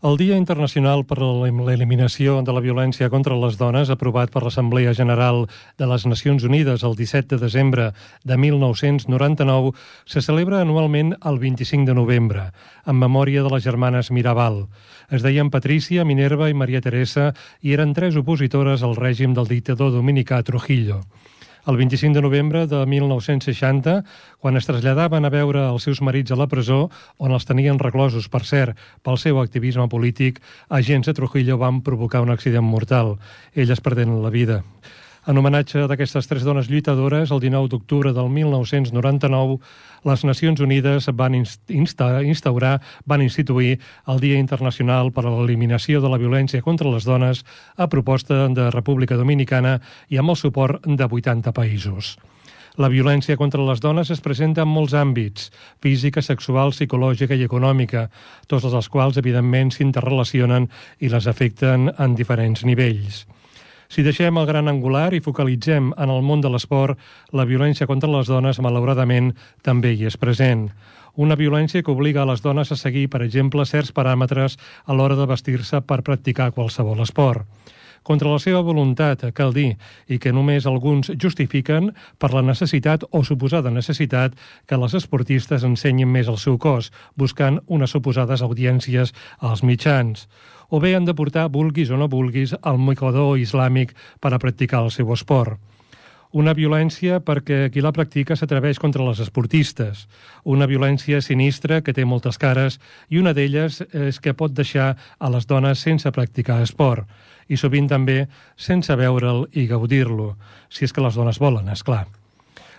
El Dia Internacional per a l'Eliminació de la Violència contra les Dones, aprovat per l'Assemblea General de les Nacions Unides el 17 de desembre de 1999, se celebra anualment el 25 de novembre, en memòria de les germanes Mirabal. Es deien Patrícia, Minerva i Maria Teresa i eren tres opositores al règim del dictador dominicà Trujillo. El 25 de novembre de 1960, quan es traslladaven a veure els seus marits a la presó, on els tenien reclosos, per cert, pel seu activisme polític, agents de Trujillo van provocar un accident mortal. Elles perdent la vida. En homenatge d'aquestes tres dones lluitadores, el 19 d'octubre del 1999, les Nacions Unides van insta instaurar, van instituir el Dia Internacional per a l'Eliminació de la Violència contra les Dones a proposta de República Dominicana i amb el suport de 80 països. La violència contra les dones es presenta en molts àmbits, física, sexual, psicològica i econòmica, tots els quals, evidentment, s'interrelacionen i les afecten en diferents nivells. Si deixem el gran angular i focalitzem en el món de l'esport, la violència contra les dones, malauradament, també hi és present. Una violència que obliga a les dones a seguir, per exemple, certs paràmetres a l'hora de vestir-se per practicar qualsevol esport contra la seva voluntat, cal dir, i que només alguns justifiquen per la necessitat o suposada necessitat que les esportistes ensenyin més el seu cos, buscant unes suposades audiències als mitjans o bé han de portar, vulguis o no vulguis, el mocador islàmic per a practicar el seu esport. Una violència perquè qui la practica s'atreveix contra les esportistes. Una violència sinistra que té moltes cares i una d'elles és que pot deixar a les dones sense practicar esport i sovint també sense veure'l i gaudir-lo, si és que les dones volen, és clar.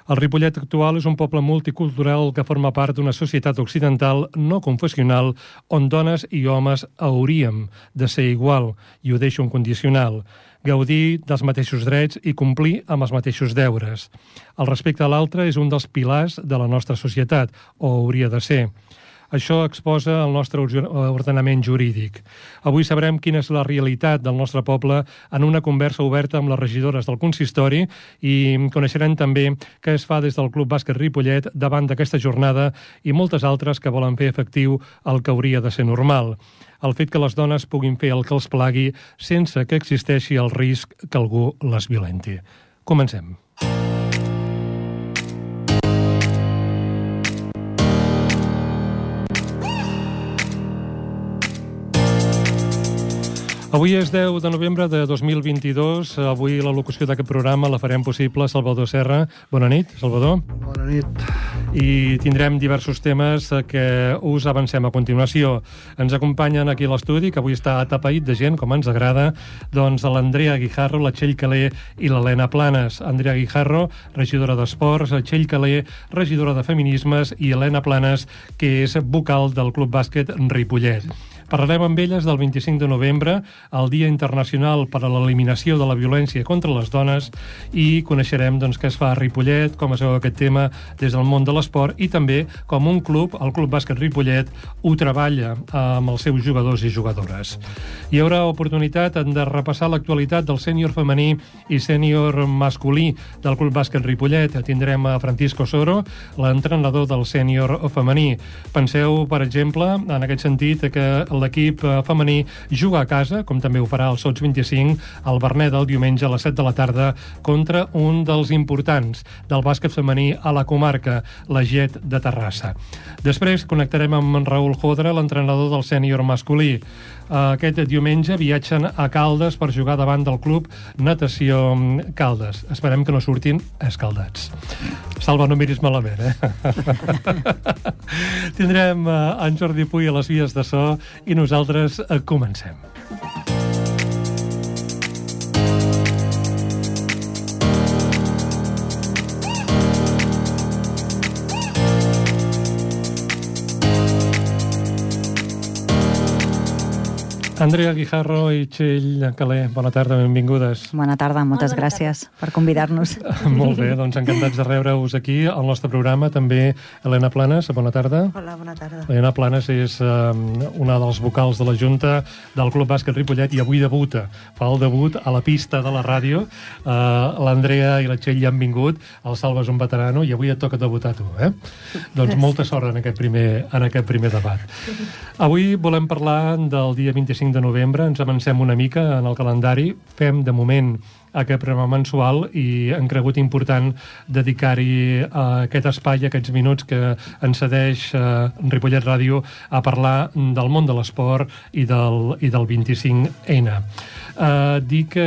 El Ripollet actual és un poble multicultural que forma part d'una societat occidental no confessional on dones i homes hauríem de ser igual, i ho deixo un condicional, gaudir dels mateixos drets i complir amb els mateixos deures. El respecte a l'altre és un dels pilars de la nostra societat, o hauria de ser. Això exposa el nostre ordenament jurídic. Avui sabrem quina és la realitat del nostre poble en una conversa oberta amb les regidores del consistori i coneixerem també què es fa des del Club Bàsquet Ripollet davant d'aquesta jornada i moltes altres que volen fer efectiu el que hauria de ser normal el fet que les dones puguin fer el que els plagui sense que existeixi el risc que algú les violenti. Comencem. Avui és 10 de novembre de 2022. Avui la locució d'aquest programa la farem possible Salvador Serra. Bona nit, Salvador. Bona nit. I tindrem diversos temes que us avancem a continuació. Ens acompanyen aquí a l'estudi, que avui està atapeït de gent, com ens agrada, doncs l'Andrea Guijarro, la Txell Calé i l'Helena Planes. Andrea Guijarro, regidora d'Esports, Txell Calé, regidora de Feminismes, i Helena Planes, que és vocal del Club Bàsquet Ripollet. Parlarem amb elles del 25 de novembre, el Dia Internacional per a l'Eliminació de la Violència contra les Dones, i coneixerem doncs, què es fa a Ripollet, com es veu aquest tema des del món de l'esport, i també com un club, el Club Bàsquet Ripollet, ho treballa amb els seus jugadors i jugadores. Hi haurà oportunitat de repassar l'actualitat del sènior femení i sènior masculí del Club Bàsquet Ripollet. Tindrem a Francisco Soro, l'entrenador del sènior femení. Penseu, per exemple, en aquest sentit, que l'equip eh, femení juga a casa, com també ho farà el Sots 25, al Bernet del diumenge a les 7 de la tarda, contra un dels importants del bàsquet femení a la comarca, la Get de Terrassa. Després connectarem amb Raül Jodra, l'entrenador del sènior masculí. Aquest diumenge viatgen a Caldes per jugar davant del club Natació Caldes. Esperem que no surtin escaldats. Salva, no miris malament, eh? Tindrem eh, en Jordi Puy a les vies de so i nosaltres eh, comencem. Andrea Guijarro i Txell Calé, bona tarda, benvingudes. Bona tarda, moltes bona gràcies tarda. per convidar-nos. Molt bé, doncs encantats de rebre-us aquí al nostre programa. També Helena Planes, bona tarda. Hola, bona tarda. Helena Planes és um, una dels vocals de la Junta del Club Bàsquet Ripollet i avui debuta. Fa el debut a la pista de la ràdio. Uh, L'Andrea i la Txell ja han vingut, el Salva és un veterano i avui et toca debutar tu, eh? Doncs molta sort en aquest primer, en aquest primer debat. Avui volem parlar del dia 25 25 de novembre, ens avancem una mica en el calendari, fem de moment aquest programa mensual i han cregut important dedicar-hi uh, aquest espai, aquests minuts que ens cedeix uh, Ripollet Ràdio a parlar del món de l'esport i, del, i del 25N. Uh, dir que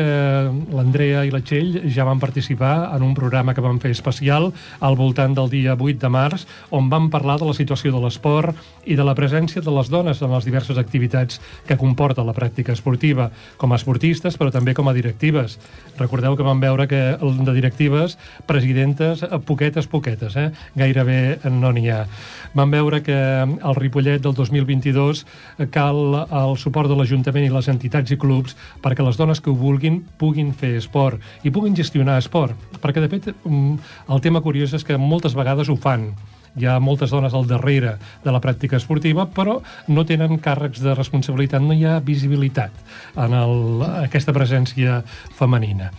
l'Andrea i la Txell ja van participar en un programa que vam fer especial al voltant del dia 8 de març, on vam parlar de la situació de l'esport i de la presència de les dones en les diverses activitats que comporta la pràctica esportiva, com a esportistes, però també com a directives. Recordeu que vam veure que de directives, presidentes, poquetes, poquetes, eh? gairebé no n'hi ha. Vam veure que el Ripollet del 2022 cal el suport de l'Ajuntament i les entitats i clubs perquè les dones que ho vulguin puguin fer esport i puguin gestionar esport. Perquè, de fet, mm, el tema curiós és que moltes vegades ho fan hi ha moltes dones al darrere de la pràctica esportiva, però no tenen càrrecs de responsabilitat, no hi ha visibilitat en el, aquesta presència femenina.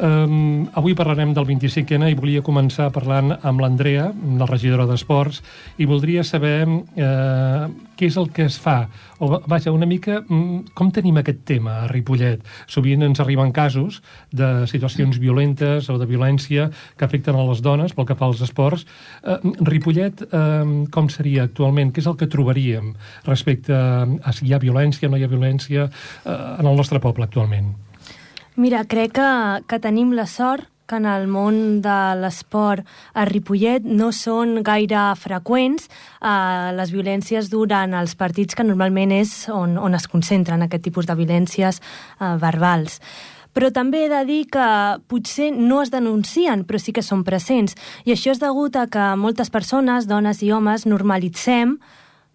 Um, avui parlarem del 25N i volia començar parlant amb l'Andrea, la regidora d'Esports, i voldria saber uh, què és el que es fa, o vaja, una mica um, com tenim aquest tema a Ripollet. Sovint ens arriben casos de situacions violentes o de violència que afecten a les dones pel que fa als esports. Uh, Ripollet, uh, com seria actualment? Què és el que trobaríem respecte a si hi ha violència o no hi ha violència uh, en el nostre poble actualment? Mira, crec que, que tenim la sort que en el món de l'esport a Ripollet no són gaire freqüents eh, les violències durant els partits, que normalment és on, on es concentren aquest tipus de violències eh, verbals però també he de dir que potser no es denuncien, però sí que són presents. I això és degut a que moltes persones, dones i homes, normalitzem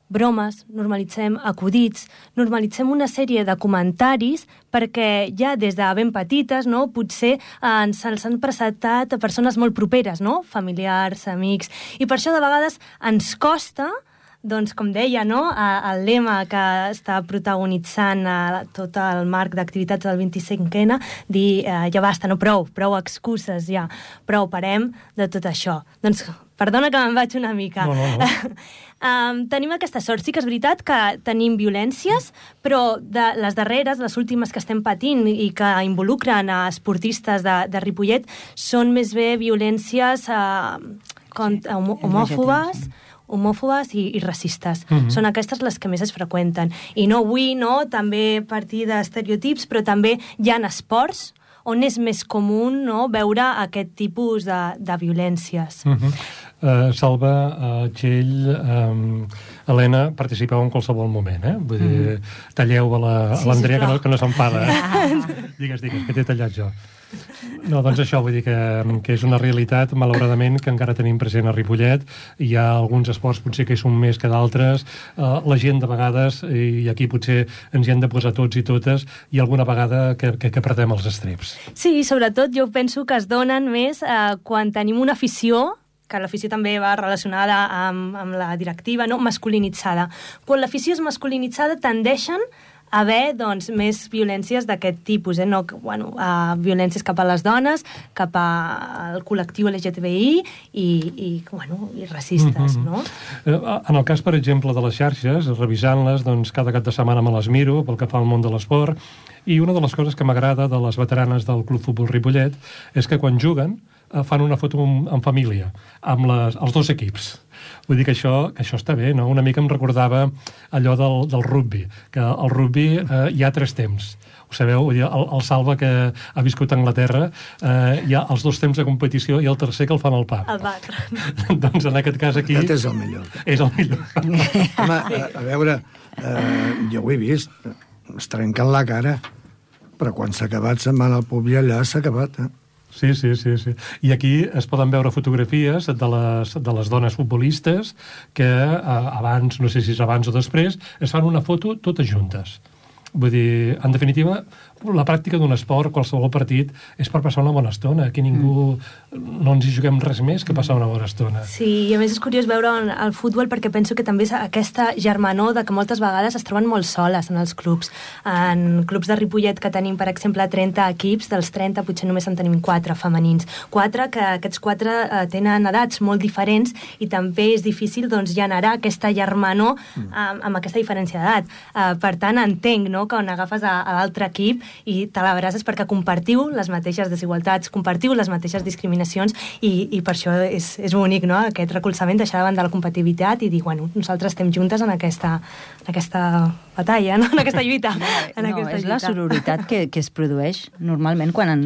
bromes, normalitzem acudits, normalitzem una sèrie de comentaris perquè ja des de ben petites no, potser eh, ens els han presentat a persones molt properes, no? familiars, amics, i per això de vegades ens costa doncs, com deia, no? el lema que està protagonitzant tot el marc d'activitats del 25N, dir eh, ja basta, no prou, prou excuses ja, prou, parem de tot això. Doncs Perdona que me'n vaig una mica. No, no, no. um, tenim aquesta sort. Sí que és veritat que tenim violències, però de les darreres, les últimes que estem patint i que involucren a esportistes de, de Ripollet, són més bé violències uh, contra, sí, homòfobes, homòfobes i, i racistes. Mm -hmm. Són aquestes les que més es freqüenten. I no vull no, també partir d'estereotips, però també hi ha esports on és més comú no, veure aquest tipus de, de violències. Mm -hmm. Uh, Salva, uh, Txell, um, Helena, participeu en qualsevol moment, eh? Vull dir, mm. talleu a l'Andrea, sí, que no, que no s'enfada. Eh? digues, digues, que t'he tallat jo. No, doncs això, vull dir que, que és una realitat, malauradament, que encara tenim present a Ripollet. Hi ha alguns esports potser que hi són més que d'altres. Uh, la gent, de vegades, i aquí potser ens hi hem de posar tots i totes, i alguna vegada que, que, que perdem els estreps. Sí, sobretot jo penso que es donen més uh, quan tenim una afició que l'afició també va relacionada amb, amb la directiva, no? masculinitzada. Quan l'afició és masculinitzada tendeixen haver doncs, més violències d'aquest tipus, eh? no, bueno, uh, violències cap a les dones, cap al col·lectiu LGTBI i, i, bueno, i racistes. Mm -hmm. no? Eh, en el cas, per exemple, de les xarxes, revisant-les, doncs, cada cap de setmana me les miro pel que fa al món de l'esport, i una de les coses que m'agrada de les veteranes del Club Futbol Ripollet és que quan juguen fan una foto en, en família, amb les, els dos equips Vull dir que això, que això està bé, no? Una mica em recordava allò del, del rugby, que el rugby eh, hi ha tres temps. Ho sabeu? Vull dir, el, el Salva, que ha viscut a Anglaterra, eh, hi ha els dos temps de competició i el tercer que el fan al pub. Al bar. doncs en aquest cas aquí... Aquest és el millor. És el millor. Home, a, a veure, eh, jo ho he vist, es trenquen la cara, però quan s'ha acabat se'n van al pub i allà s'ha acabat, eh? Sí, sí, sí, sí. I aquí es poden veure fotografies de les, de les dones futbolistes que eh, abans, no sé si és abans o després, es fan una foto totes juntes. Vull dir, en definitiva, la pràctica d'un esport, qualsevol partit, és per passar una bona estona. Aquí ningú mm. no ens hi juguem res més que passar una bona estona. Sí, i a més és curiós veure el futbol perquè penso que també és aquesta germanor de que moltes vegades es troben molt soles en els clubs. En clubs de Ripollet que tenim, per exemple, 30 equips, dels 30 potser només en tenim 4 femenins. 4 que aquests 4 eh, tenen edats molt diferents i també és difícil doncs, generar aquesta germanor mm. amb, amb aquesta diferència d'edat. Uh, per tant, entenc no, que on agafes a, a l'altre equip i te l'abraces perquè compartiu les mateixes desigualtats, compartiu les mateixes discriminacions i, i per això és, és bonic, no?, aquest recolzament, deixar davant de la competitivitat i dir, bueno, nosaltres estem juntes en aquesta, en aquesta batalla, no? en aquesta lluita. No, en no aquesta és lluita. la sororitat que, que es produeix normalment quan en,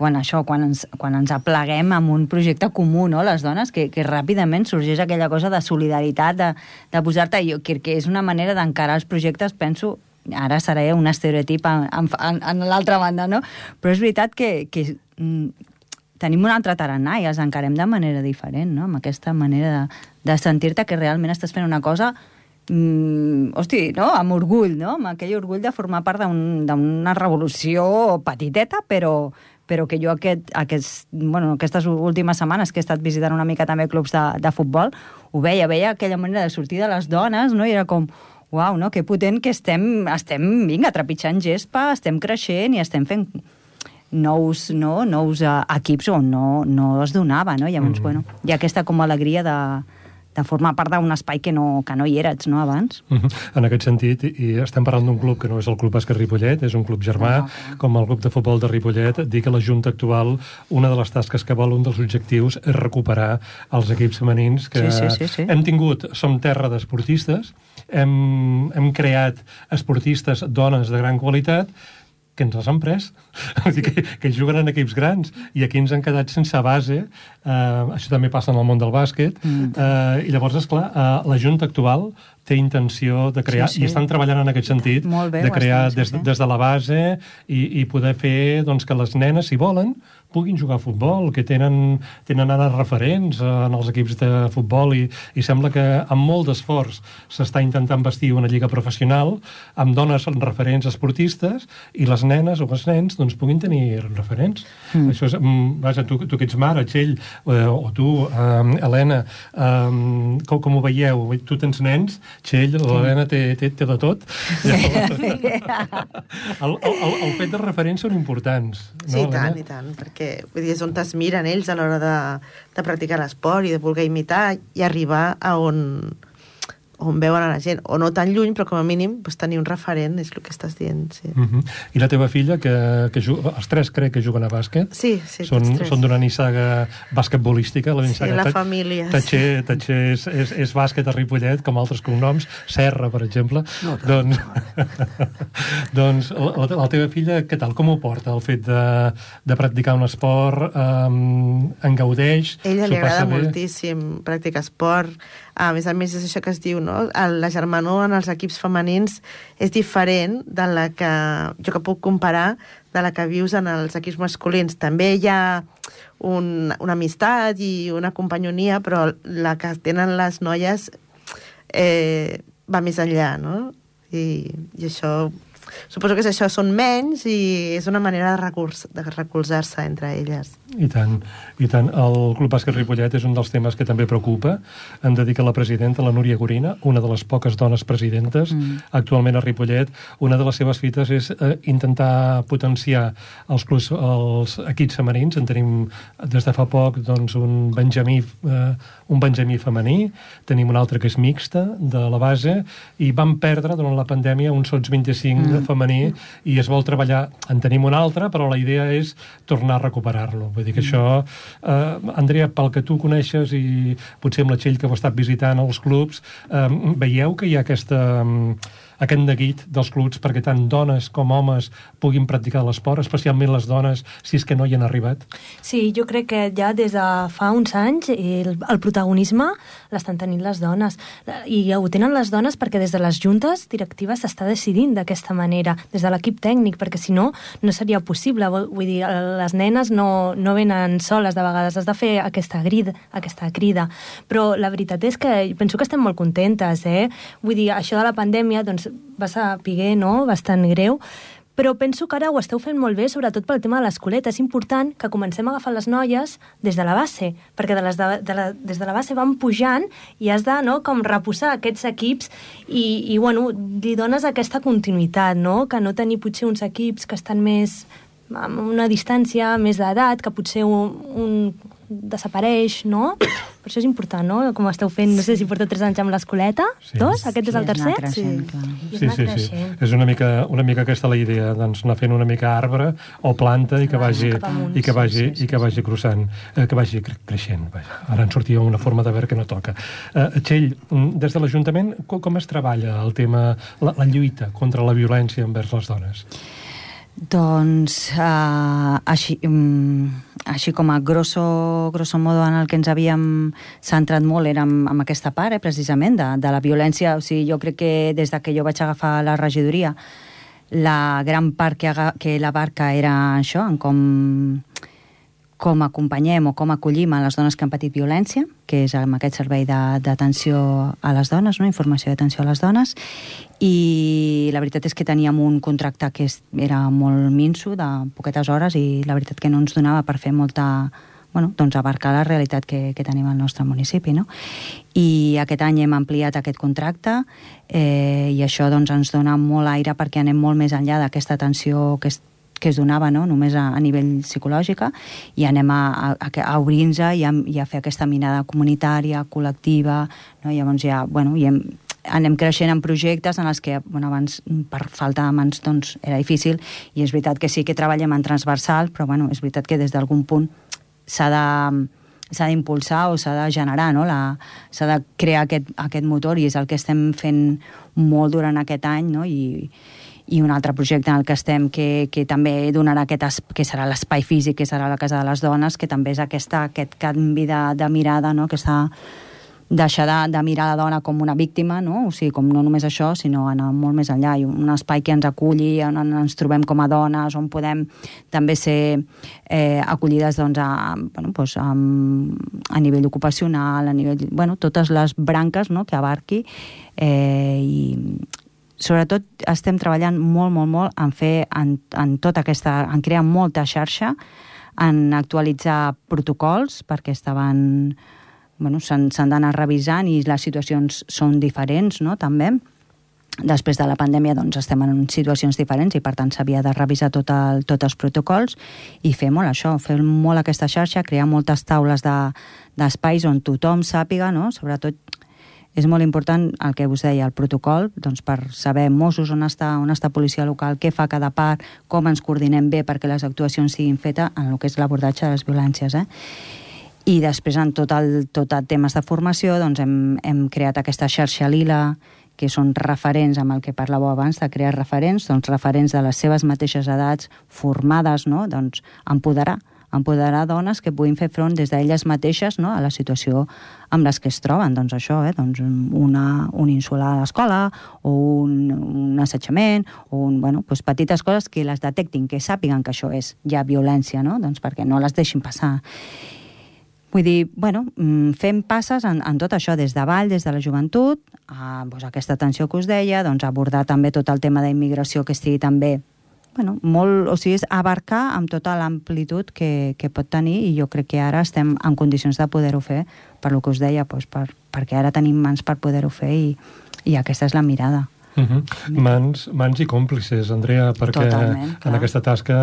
quan això, quan ens, quan ens apleguem amb un projecte comú, no?, les dones, que, que ràpidament sorgeix aquella cosa de solidaritat, de, de posar-te... Jo crec que és una manera d'encarar els projectes, penso, ara seré un estereotip en, en, en, l'altra banda, no? Però és veritat que, que mm, tenim un altre tarannà i els encarem de manera diferent, no? Amb aquesta manera de, de sentir-te que realment estàs fent una cosa mm, hosti, no? amb orgull, no? amb aquell orgull de formar part d'una un, revolució petiteta, però, però que jo aquest, aquest, bueno, aquestes últimes setmanes que he estat visitant una mica també clubs de, de futbol, ho veia, veia aquella manera de sortir de les dones, no? i era com, uau, no? que potent que estem, estem vinga, trepitjant gespa, estem creixent i estem fent nous, no? nous uh, equips on no, no es donava, no? Llavors, mm -hmm. bueno, hi ha aquesta com alegria de, de formar part d'un espai que no, que no hi eres, no, abans. Mm -hmm. En aquest sentit, i estem parlant d'un club que no és el Club Bàsquet Ripollet, és un club germà, no, no. com el club de futbol de Ripollet, dir que la Junta actual, una de les tasques que vol, un dels objectius, és recuperar els equips femenins que Sí, sí, sí, sí. hem tingut, som terra d'esportistes, hem, hem creat esportistes, dones de gran qualitat, que ens les han pres, que, que juguen en equips grans, i aquí ens han quedat sense base, eh, això també passa en el món del bàsquet, Mm. eh, i llavors, esclar, eh, la Junta actual té intenció de crear, Sí, sí. i estan treballant en aquest sentit, bé, de crear estan, des, sí. des de la base i, i poder fer doncs, que les nenes, si volen, puguin jugar a futbol, que tenen, tenen ara referents eh, en els equips de futbol i, i sembla que amb molt d'esforç s'està intentant vestir una lliga professional amb dones referents esportistes i les nenes o els nens doncs, puguin tenir referents. Mm. Això és, mm, vaja, tu, tu que ets mare, Txell, eh, o tu, eh, Helena, eh, com, com ho veieu? Tu tens nens, Txell, l'Helena té, té, té de tot. el, el, el, el fet de referents són importants. No, Sí, i tant, Helena? i tant, perquè vull dir, és on es miren ells a l'hora de, de practicar l'esport i de voler imitar i arribar a on, on veuen a la gent, o no tan lluny, però com a mínim pues, tenir un referent, és el que estàs dient, sí. Uh -huh. I la teva filla, que, que juga, els tres crec que juguen a bàsquet, Sí, sí, són, són d'una nissaga basquetbolística, la Sí, nissaga la Ta- família, Tatxer, Tatxer és, és, és bàsquet a Ripollet, com altres cognoms, Serra, per exemple. No, doncs, doncs la, la, la teva filla, què tal? Com ho porta, el fet de, de practicar un esport? Um, en gaudeix? Ella li agrada bé? moltíssim practicar esport. A més a més, és això que es diu, no? La germanor en els equips femenins és diferent de la que jo que puc comparar de la que vius en els equips masculins. També hi ha un, una amistat i una companyonia, però la que tenen les noies eh, va més enllà, no? I, i això... Suposo que és això, són menys i és una manera de, recurs, de recolzar-se entre elles. I tant, i tant. El Club Bàsquet Ripollet és un dels temes que també preocupa. Hem de dir que la presidenta, la Núria Gorina, una de les poques dones presidentes mm. actualment a Ripollet, una de les seves fites és eh, intentar potenciar els, clubs, els equips femenins. En tenim des de fa poc doncs, un benjamí, eh, un benjamí femení, tenim un altre que és mixta, de la base, i vam perdre durant la pandèmia un sots 25 mm. femení i es vol treballar. En tenim un altre, però la idea és tornar a recuperar-lo. Vull dir que això, eh, Andrea, pel que tu coneixes i potser amb la Txell que heu estat visitant els clubs, eh, veieu que hi ha aquesta, mm, aquest neguit dels clubs perquè tant dones com homes puguin practicar l'esport, especialment les dones, si és que no hi han arribat? Sí, jo crec que ja des de fa uns anys el, el protagonisme l'estan tenint les dones. I ho tenen les dones perquè des de les juntes directives s'està decidint d'aquesta manera, des de l'equip tècnic, perquè si no, no seria possible. Vull dir, les nenes no, no venen soles de vegades, has de fer aquesta crida, aquesta crida. Però la veritat és que penso que estem molt contentes, eh? Vull dir, això de la pandèmia, doncs, va saber, no?, bastant greu, però penso que ara ho esteu fent molt bé, sobretot pel tema de l'escoleta. És important que comencem a agafar les noies des de la base, perquè de les de, de la, des de la base van pujant i has de no, com reposar aquests equips i, i bueno, li dones aquesta continuïtat, no? que no tenir potser uns equips que estan més amb una distància més d'edat, que potser un, un desapareix, no? Per això és important, no? Com esteu fent, no sé si porteu tres anys amb l'escoleta, sí. dos? Aquest Sí, és el tercer? creixent. I Sí, anar sí, sí. creixent. És una mica, una mica aquesta la idea, doncs anar fent una mica arbre o planta i que vagi, i que vagi, Sí, sí, sí, i que vagi crossant, eh, que vagi cre creixent. Vaja. Ara en sortia una forma de veure que no toca. Eh, Txell, mm, des de l'Ajuntament, com, com es treballa el tema, la, la lluita contra la violència envers les dones? Doncs uh, així, um, així com a grosso, grosso modo en el que ens havíem centrat molt era amb, amb aquesta part, eh, precisament, de, de la violència. O sigui, jo crec que des de que jo vaig agafar la regidoria, la gran part que, aga, que l'abarca era això, en com, com acompanyem o com acollim a les dones que han patit violència, que és amb aquest servei d'atenció a les dones, no? informació d'atenció a les dones, i la veritat és que teníem un contracte que és, era molt minso, de poquetes hores, i la veritat que no ens donava per fer molta bueno, doncs abarcar la realitat que, que tenim al nostre municipi. No? I aquest any hem ampliat aquest contracte eh, i això doncs, ens dona molt aire perquè anem molt més enllà d'aquesta atenció que es, que es donava no? només a, a nivell psicològica i anem a, a, a, obrir-nos i, i a fer aquesta mirada comunitària, col·lectiva, no? llavors ja, bueno, i hem, anem creixent en projectes en els que bueno, abans per falta de mans doncs, era difícil i és veritat que sí que treballem en transversal però bueno, és veritat que des d'algun punt s'ha de s'ha d'impulsar o s'ha de generar, no? S'ha de crear aquest, aquest motor i és el que estem fent molt durant aquest any no? I, i un altre projecte en el que estem que, que també donarà aquest es, que serà l'espai físic, que serà la Casa de les Dones, que també és aquesta, aquest canvi de, de mirada, no? aquesta deixar de, de mirar la dona com una víctima, no? o sigui, com no només això, sinó anar molt més enllà, i un espai que ens aculli, on ens trobem com a dones, on podem també ser eh, acollides doncs, a, bueno, doncs, a, a nivell ocupacional, a nivell, bueno, totes les branques no? que abarqui, eh, i sobretot estem treballant molt, molt, molt en fer en, en tota aquesta, en crear molta xarxa, en actualitzar protocols, perquè estaven bueno, s'han d'anar revisant i les situacions són diferents, no?, també. Després de la pandèmia doncs, estem en situacions diferents i per tant s'havia de revisar tot el, tots els protocols i fer molt això, fer molt aquesta xarxa, crear moltes taules de- d'espais de, on tothom sàpiga, no? sobretot és molt important el que us deia, el protocol, doncs per saber Mossos on està, on està policia local, què fa cada part, com ens coordinem bé perquè les actuacions siguin fetes en el que és l'abordatge de les violències. Eh? I després, en tot el, tot el temes de formació, doncs hem, hem creat aquesta xarxa lila, que són referents amb el que parlàveu abans, de crear referents, doncs referents de les seves mateixes edats, formades, no? doncs empoderar, empoderar dones que puguin fer front des d'elles mateixes no? a la situació amb les que es troben. Doncs això, eh? doncs una, un insult a l'escola, o un, un assetjament, o un, bueno, doncs petites coses que les detectin, que sàpiguen que això és ja violència, no? doncs perquè no les deixin passar. Vull dir, bueno, mm, fem passes en, en tot això, des de Vall, des de la joventut, a doncs, aquesta atenció que us deia, doncs abordar també tot el tema d'immigració que estigui també bueno, molt, o sigui, és abarcar amb tota l'amplitud que, que pot tenir i jo crec que ara estem en condicions de poder-ho fer, per lo que us deia, doncs, per, perquè ara tenim mans per poder-ho fer i, i aquesta és la mirada. Uh -huh. mans, mans i còmplices, Andrea, perquè Totalment, clar. en aquesta tasca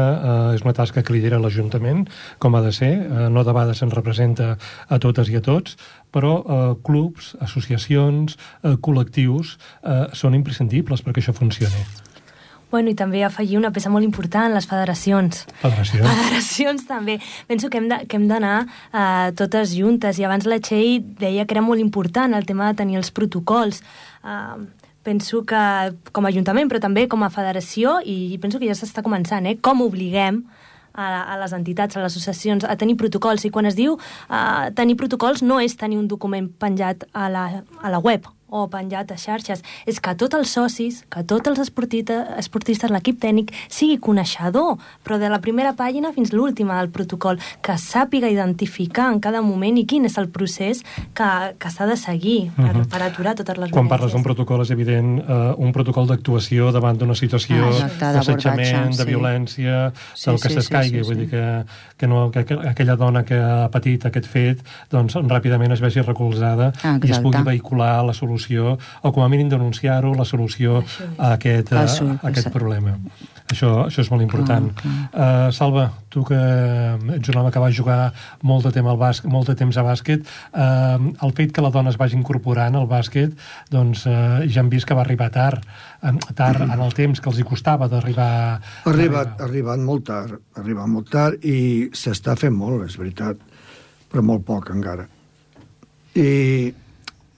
eh, és una tasca que lidera l'Ajuntament, com ha de ser, eh, no de vegades se'n representa a totes i a tots, però eh, clubs, associacions, eh, col·lectius eh, són imprescindibles perquè això funcioni. Bueno, i també afegir una peça molt important, les federacions. Federació. Federacions també. Penso que hem de- que hem d'anar eh, totes juntes i abans la Txell deia que era molt important el tema de tenir els protocols. Eh, penso que com a Ajuntament, però també com a federació, i penso que ja s'està començant, eh? com obliguem a, a les entitats, a les associacions, a tenir protocols. I quan es diu uh, tenir protocols no és tenir un document penjat a la, a la web o penjat a xarxes, és que tots els socis, que tots els esportistes, esportistes l'equip tècnic, sigui coneixedor, però de la primera pàgina fins l'última del protocol, que sàpiga identificar en cada moment i quin és el procés que, que s'ha de seguir per, uh Mhm. -huh. per aturar totes les Quan parles d'un protocol és evident eh, un protocol d'actuació davant d'una situació Ah, d'assetjament, de sí. violència, Sí, del que sí, s'escaigui. sí, sí, Vull sí. dir que, que, no, que, que aquella dona que ha patit aquest fet doncs ràpidament es vegi recolzada Ah, i es exacte. pugui vehicular la solució o com a mínim denunciar-ho, la solució a aquest, a, Ah, sí, a aquest problema. Això, això és molt important. Clar, Uh, Salva, tu que ets un home que va jugar molt de temps, al bàsquet, molt de temps a bàsquet, uh, el fet que la dona es vagi incorporant al bàsquet, doncs uh, ja hem vist que va arribar tard, um, tard en el temps que els hi costava d'arribar... Ha arribat, ha arribat molt tard, ha arribat molt tard i s'està fent molt, és veritat, però molt poc encara. I,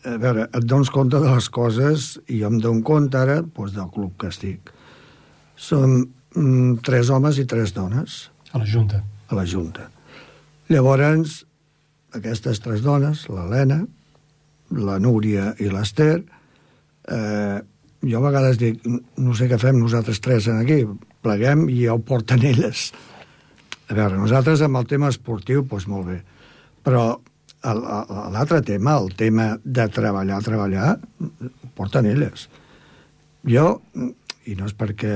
a veure, et dones compte de les coses i jo em dono compte ara doncs, del club que estic. Som mm, tres homes i tres dones A la Junta. a la Junta. Llavors, aquestes tres dones, l'Helena, la Núria i l'Ester, eh, jo a vegades dic, no sé què fem nosaltres tres en aquí, pleguem i ja ho porten elles. A veure, nosaltres amb el tema esportiu, doncs molt bé, però l'altre tema, el tema de treballar, treballar, ho porten elles. Jo, i no és perquè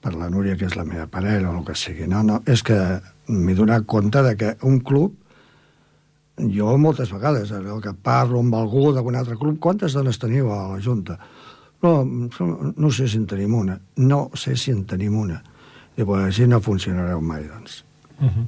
per la Núria, que és la meva parella o el que sigui, no, no, és que m'he donat compte de que un club, jo moltes vegades, allò que parlo amb algú d'algun altre club, quantes dones teniu a la Junta? No, no sé si en tenim una. No sé si en tenim una. I pues, així no funcionareu mai, doncs. Uh -huh.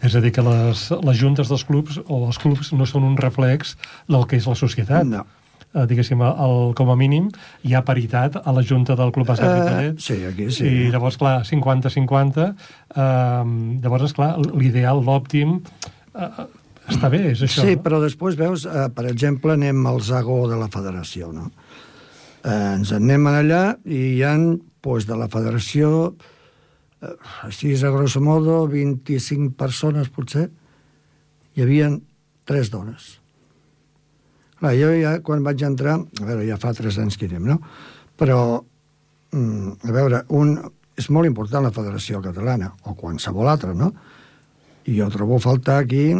És a dir, que les, les juntes dels clubs o els clubs no són un reflex del que és la societat. No. Uh, diguéssim, el, com a mínim hi ha paritat a la junta del Club Bàsquet Eh, Ripollet. sí, aquí sí. I llavors, clar, 50-50, uh, llavors, és clar, l'ideal, l'òptim, uh, està bé, és això. Sí, no? però després veus, eh, per exemple, anem al Zago de la federació, no? Eh, ens en anem allà i hi ha, doncs, de la federació, eh, així a grosso modo, 25 persones, potser, hi havia tres dones. Clar, jo ja, quan vaig entrar, a veure, ja fa tres anys que hi anem, no? Però, mm, a veure, un, és molt important la Federació Catalana, o qualsevol altra, no? I jo trobo a faltar aquí,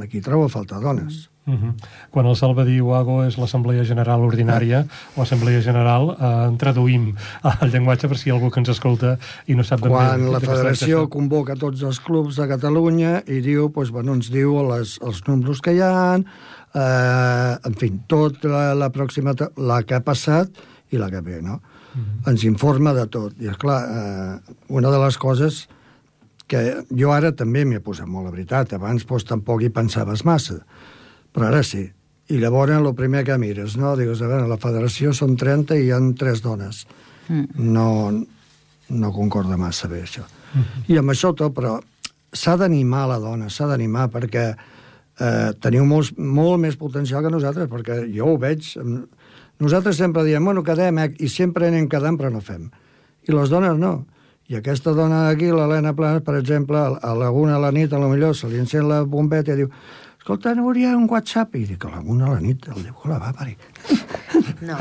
aquí trobo a faltar dones. Uh -huh. Quan el Salva diu AGO és l'Assemblea General Ordinària o Assemblea General, eh, en traduïm el llenguatge per si algú que ens escolta i no sap Quan la federació convoca tots els clubs de Catalunya i diu, doncs, bueno, ens diu les, els números que hi ha, eh, en fi, tot la, la pròxima, la que ha passat i la que ve, no? Ens informa de tot. I, és clar, eh, una de les coses que jo ara també m'hi he posat molt, la veritat. Abans doncs, tampoc hi pensaves massa, però ara sí. I llavors el primer que mires, no? Dius, a veure, la federació són 30 i hi ha tres dones. No, no concorda massa bé, això. I amb això tot, però s'ha d'animar la dona, s'ha d'animar, perquè eh, teniu molts, molt més potencial que nosaltres, perquè jo ho veig... Nosaltres sempre diem, bueno, quedem, eh, i sempre anem quedant, però no fem. I les dones no. I aquesta dona d'aquí, l'Helena Planes, per exemple, a la una a la nit, a lo millor se li encén la bombeta i diu escolta, Núria, un WhatsApp. I dic, a la una a la nit, el diu, que la va parir. No.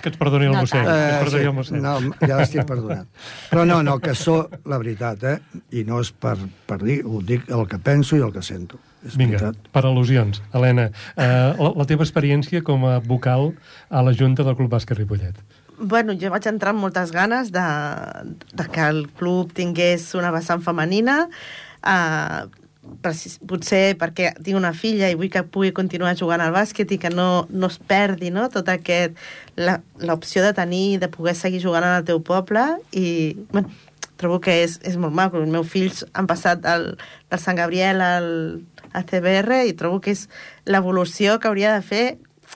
Que et perdoni el No mossèn. que Eh, perdoni el sí, mossèn. no, ja estic perdonat. Però no, no, que sóc la veritat, eh? I no és per, per dir, ho dic el que penso i el que sento. És Vinga, veritat. per al·lusions. Helena, eh, la, la teva experiència com a vocal a la Junta del Club Bàsquet Ripollet. Bueno, jo vaig entrar amb moltes ganes de, de que el club tingués una vessant femenina, uh, precis, potser perquè tinc una filla i vull que pugui continuar jugant al bàsquet i que no, no es perdi no? tot aquest la- l'opció de tenir, de poder seguir jugant en el teu poble i bueno, trobo que és, és molt maco. Els meus fills han passat del, del Sant Gabriel al, al CBR i trobo que és l'evolució que hauria de fer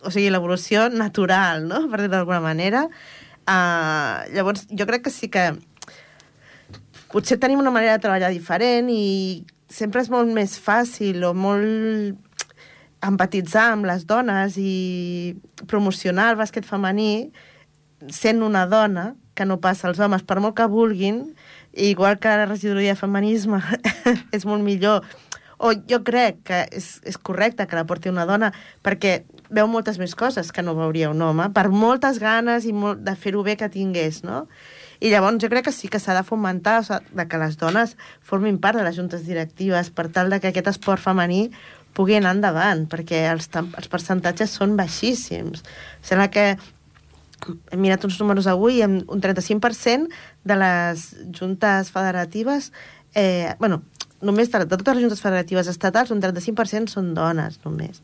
o sigui, l'evolució natural, no?, per dir d'alguna manera. Uh, llavors, jo crec que sí que potser tenim una manera de treballar diferent i sempre és molt més fàcil o molt empatitzar amb les dones i promocionar el bàsquet femení sent una dona que no passa als homes, per molt que vulguin, igual que la regidoria de feminisme és molt millor o jo crec que és, és correcte que la porti una dona perquè veu moltes més coses que no veuria un home, per moltes ganes i molt, de fer-ho bé que tingués, no? I llavors jo crec que sí que s'ha de fomentar o sigui, de que les dones formin part de les juntes directives per tal de que aquest esport femení pugui anar endavant, perquè els, els percentatges són baixíssims. Sembla que hem mirat uns números avui, un 35% de les juntes federatives, eh, bueno, només de, de totes les juntes federatives estatals, un 35% són dones, només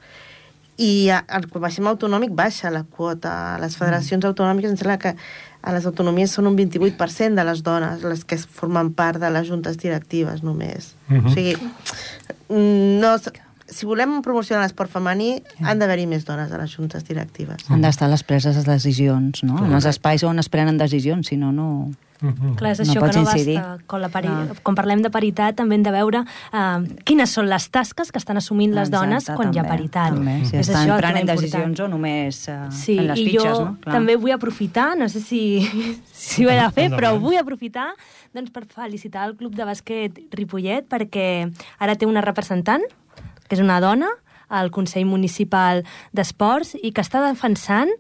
i al baixem autonòmic baixa la quota. A les federacions mm. autonòmiques em sembla que a les autonomies són un 28% de les dones les que formen part de les juntes directives només. Mm -hmm. O sigui, no, si volem promocionar l'esport femení, han d'haver-hi més dones a les juntes directives. Han d'estar les preses de decisions, no? En els espais on es prenen decisions, si no, no... Mm -hmm. Clar, és això no que no incidir. basta. Quan, la pari... no. quan parlem de paritat també hem de veure uh, quines són les tasques que estan assumint les Exacte, dones quan també, hi ha paritat. També. Si és estan prenent decisions o només uh, sí, en les fitxes, jo no? Clar. també vull aprofitar, no sé si, si ho he de fer, però vull aprofitar doncs, per felicitar el Club de Bàsquet Ripollet perquè ara té una representant, que és una dona, al Consell Municipal d'Esports i que està defensant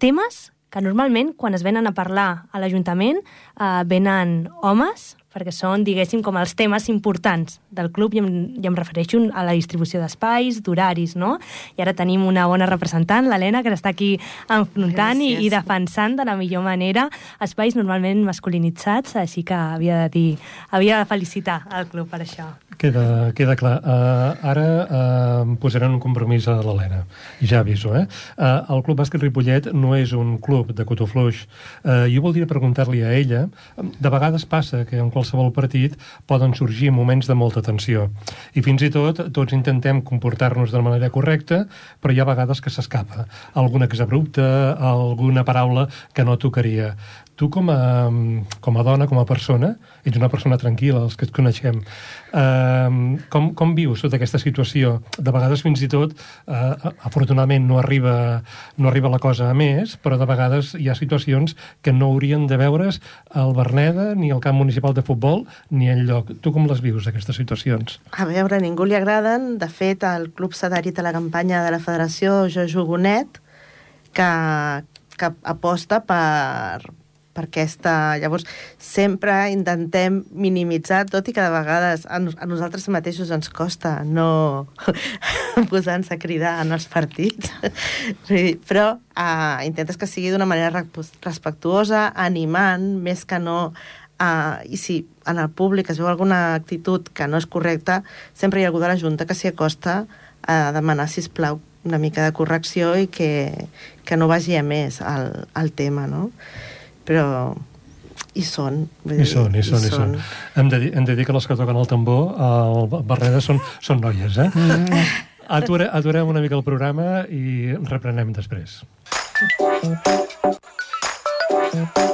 temes que normalment quan es venen a parlar a l'Ajuntament eh, venen homes perquè són, diguéssim, com els temes importants del club, i em, i em refereixo a la distribució d'espais, d'horaris, no? I ara tenim una bona representant, l'Helena, que està aquí enfrontant i, i defensant de la millor manera espais normalment masculinitzats, així que havia de dir, havia de felicitar el club per això. Queda, queda clar. Uh, ara uh, posaran un compromís a l'Helena. Ja aviso, eh? Uh, el Club Bàsquet Ripollet no és un club de cotó fluix. Uh, jo voldria preguntar-li a ella, de vegades passa que en qualsevol partit poden sorgir moments de molta tensió. I fins i tot tots intentem comportar-nos de manera correcta, però hi ha vegades que s'escapa. Alguna exabrupta, alguna paraula que no tocaria tu com a, com a dona, com a persona, ets una persona tranquil·la, els que et coneixem, eh, com, com vius tota aquesta situació? De vegades fins i tot, eh, afortunadament no arriba, no arriba la cosa a més, però de vegades hi ha situacions que no haurien de veure's al Berneda, ni al camp municipal de futbol, ni en lloc. Tu com les vius, aquestes situacions? A veure, a ningú li agraden. De fet, el club s'ha adherit a la campanya de la federació Jo Jugo Net, que, que aposta per, per aquesta... Llavors, sempre intentem minimitzar, tot i que de vegades a, a nosaltres mateixos ens costa no posar-nos a cridar en els partits, però uh, intentes que sigui d'una manera respectuosa, animant, més que no... Uh, I si en el públic es veu alguna actitud que no és correcta, sempre hi ha algú de la Junta que s'hi acosta a demanar, si plau una mica de correcció i que, que no vagi a més al, al tema, no? Però hi són. Vull I són, i són, i, i són. Hem de, dir, hem de dir que les que toquen el tambor, al Berneda, són, són noies, eh? Mm. Ature, aturem una mica el programa i reprenem després. Nosaltres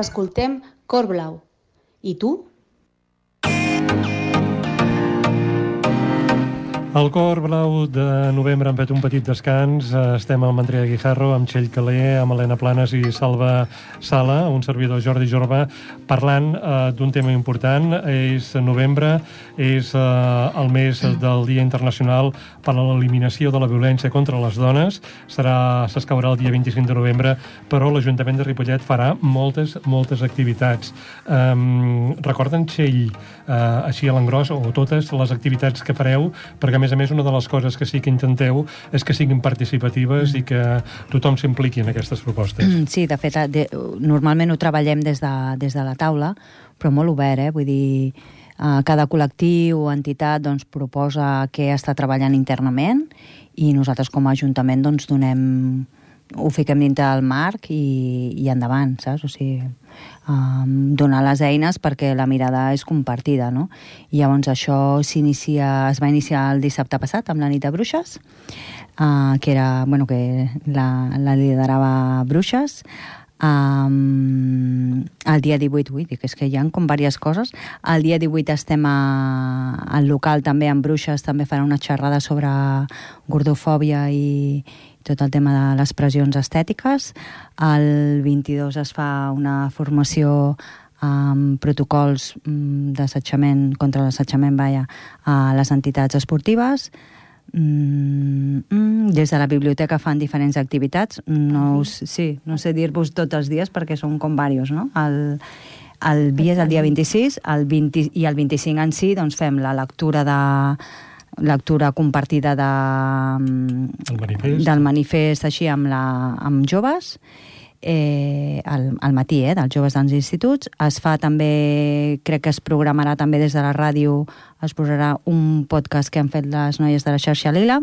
escoltem Cor Blau. I tu? El cor blau de novembre han fet un petit descans. Eh, Estem amb Andrea Guijarro, amb Txell Calé, amb Helena Planes i Salva Sala, un servidor Jordi Jorba, parlant uh, d'un tema important. És novembre, és uh, el mes del Dia Internacional per a l'eliminació de la violència contra les dones. S'escaurà el dia 25 de novembre, però l'Ajuntament de Ripollet farà moltes, moltes activitats. Um, recorden, Txell, uh, així a l'engròs, o totes les activitats que fareu, perquè a més a més una de les coses que sí que intenteu és que siguin participatives mm. i que tothom s'impliqui en aquestes propostes. Sí, de fet, de, normalment ho treballem des de, des de la taula, però molt obert, eh? Vull dir, eh, cada col·lectiu o entitat doncs, proposa què està treballant internament i nosaltres com a Ajuntament doncs, donem ho fiquem dintre del marc i, i endavant, saps? O sigui, um, donar les eines perquè la mirada és compartida, no? I llavors això s'inicia, es va iniciar el dissabte passat amb la nit de bruixes, uh, que era, bueno, que la, la liderava Bruixes, Um, el dia 18, ui, dic, és que hi ha com diverses coses. El dia 18 estem a, al local també amb Bruixes, també farà una xerrada sobre gordofòbia i, tot el tema de les pressions estètiques. El 22 es fa una formació amb protocols mm, d'assetjament contra l'assetjament vaja, a les entitats esportives. Mm, mm, des de la biblioteca fan diferents activitats. No, us, sí, no sé dir-vos tots els dies perquè són com diversos, no? El, el dia és el dia 26 el 20, i el 25 en si doncs fem la lectura de, lectura compartida de, el manifest. del manifest així amb, la, amb joves eh, al, al matí, eh, dels joves dels instituts. Es fa també, crec que es programarà també des de la ràdio, es posarà un podcast que han fet les noies de la xarxa Lila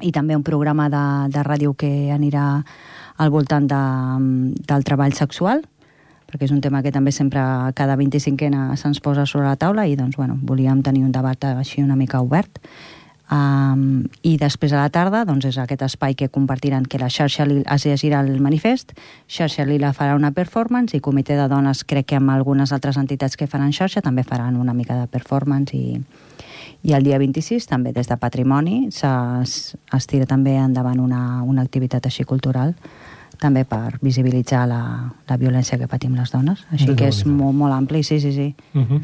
i també un programa de, de ràdio que anirà al voltant de, del treball sexual, perquè és un tema que també sempre cada 25ena se'ns posa sobre la taula i doncs, bueno, volíem tenir un debat així una mica obert. Um, I després a la tarda doncs, és aquest espai que compartiran que la xarxa Lila es llegirà el manifest, xarxa Lila farà una performance i comitè de dones crec que amb algunes altres entitats que faran xarxa també faran una mica de performance i, i el dia 26 també des de Patrimoni es, es tira també endavant una, una activitat així cultural també per visibilitzar la, la violència que patim les dones. Així que és molt, molt ampli, sí, sí, sí. Uh -huh.